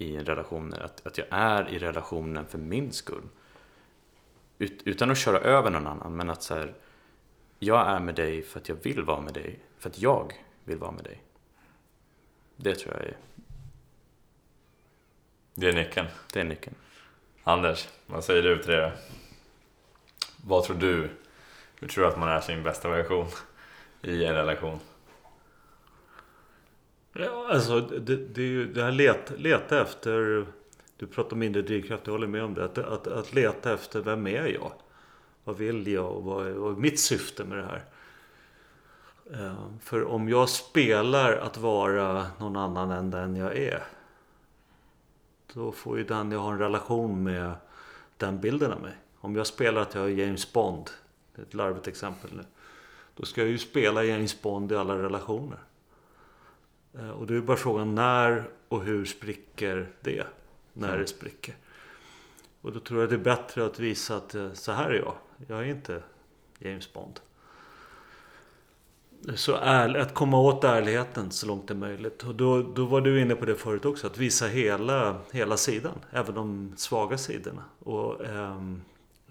i en relation. Att, att jag är i relationen för min skull. Ut, utan att köra över någon annan, men att så här, jag är med dig för att jag vill vara med dig. För att jag vill vara med dig. Det tror jag är,
Det är nyckeln.
det är nyckeln.
Anders, vad säger du till det? Vad tror du? Hur tror du att man är sin bästa version i en relation?
Ja, alltså det, det är ju det här let, leta efter. Du pratar om inre drivkraft, jag håller med om det. Att, att, att leta efter vem är jag? Vad vill jag och vad är, vad är mitt syfte med det här? Eh, för om jag spelar att vara någon annan än den jag är. Då får ju den jag har en relation med den bilden av mig. Om jag spelar att jag är James Bond. Det är ett larvigt exempel nu. Då ska jag ju spela James Bond i alla relationer. Eh, Och då är bara frågan när och hur spricker det? När det spricker. Och då tror jag det är bättre att visa att eh, så här är jag. Jag är inte James Bond. Så ärlig, att komma åt ärligheten så långt det är möjligt. Och då, då var du inne på det förut också. Att visa hela, hela sidan. Även de svaga sidorna. Och ehm,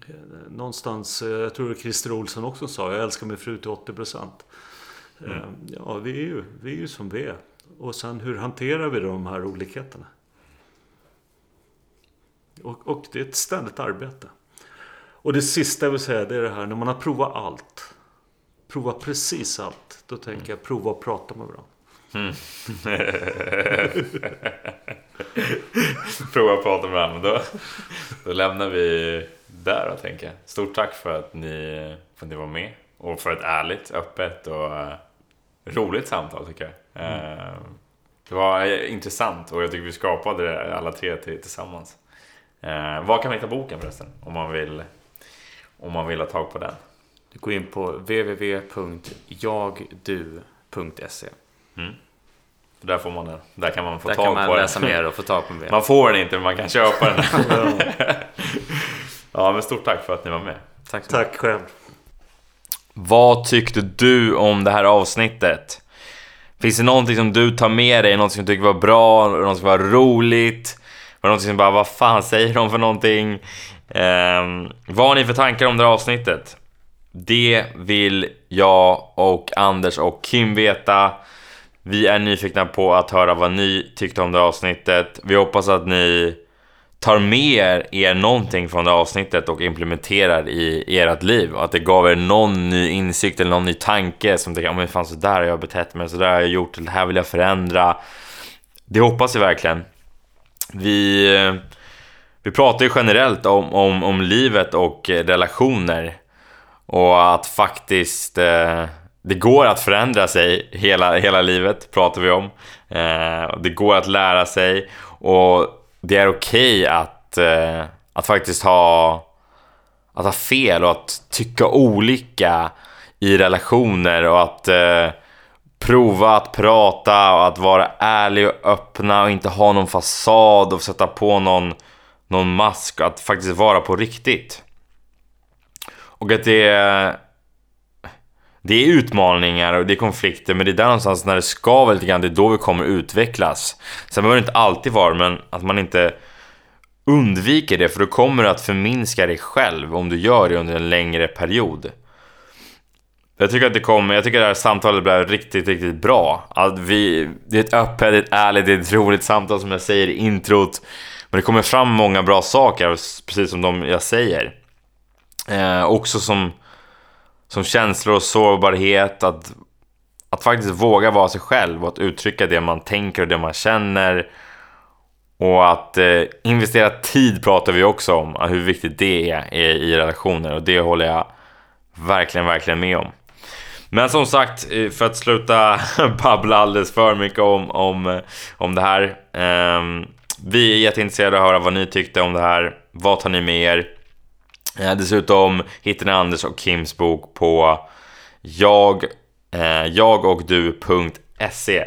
eh, någonstans, jag tror det Christer Olsson också sa. Jag älskar min fru till 80 procent. Ehm, ja, vi är, ju, vi är ju som vi är. Och sen hur hanterar vi de här olikheterna? Och, och det är ett ständigt arbete. Och det sista jag vill säga det är det här när man har provat allt. Prova precis allt. Då tänker jag prova att prata med varandra. Mm.
Prova att prata med varandra. Då, då lämnar vi där då tänker jag. Stort tack för att ni, för att ni var med. Och för ett ärligt, öppet och roligt samtal tycker jag. Eh, Det var intressant och jag tycker vi skapade det alla tre till- tillsammans. Eh, var kan man hitta boken förresten? Om man vill, om man vill ha tag på den.
Du går in på www.jagdu.se.
För där får man den. Där kan man få
Där
tag
kan man
på
läsa
den.
mer och få tag på mer.
Man får den inte men man kan köpa den. ja men stort tack för att ni var med.
Tack så mycket.
Tack själv.
Vad tyckte du om det här avsnittet? Finns det någonting som du tar med dig? någonting som du tycker var bra? någonting som var roligt? Var det någonting som bara, vad fan säger de för någonting? Ehm, vad har ni för tankar om det här avsnittet? Det vill jag och Anders och Kim veta. Vi är nyfikna på att höra vad ni tyckte om det här avsnittet. Vi hoppas att ni tar med er någonting från det här avsnittet och implementerar i ert liv. Och att det gav er någon ny insikt eller någon ny tanke som tänker, ja men fan så där har jag betett mig, så där har jag gjort, det här vill jag förändra. Det hoppas jag verkligen. Vi, vi pratar ju generellt om, om, om livet och eh, relationer. Och att faktiskt eh, det går att förändra sig hela, hela livet, pratar vi om. Eh, det går att lära sig och det är okej att, eh, att faktiskt ha, att ha fel och att tycka olika i relationer och att eh, prova att prata och att vara ärlig och öppna och inte ha någon fasad och sätta på någon, någon mask och att faktiskt vara på riktigt. Och att det det är utmaningar och det är konflikter men det är där någonstans när det skaver lite grann, det är då vi kommer utvecklas. Sen behöver det inte alltid vara men att man inte undviker det för då kommer du att förminska dig själv om du gör det under en längre period. Jag tycker att det kommer, jag tycker att det här samtalet blev riktigt, riktigt bra. Att vi, det är ett öppet, det är ett ärligt, det är ett roligt samtal som jag säger i introt. Men det kommer fram många bra saker, precis som de jag säger. Eh, också som, som känslor och sårbarhet, att, att faktiskt våga vara sig själv och att uttrycka det man tänker och det man känner. Och att eh, investera tid pratar vi också om, hur viktigt det är i, i relationer och det håller jag verkligen, verkligen med om. Men som sagt, eh, för att sluta babbla alldeles för mycket om, om, eh, om det här. Eh, vi är jätteintresserade av att höra vad ni tyckte om det här. Vad tar ni med er? Eh, dessutom hittar ni Anders och Kims bok på jag, eh, jagochdu.se.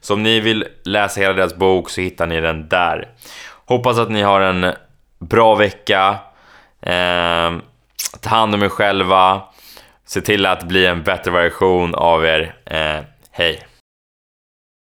Så om ni vill läsa hela deras bok så hittar ni den där. Hoppas att ni har en bra vecka. Eh, ta hand om er själva. Se till att bli en bättre version av er. Eh, hej!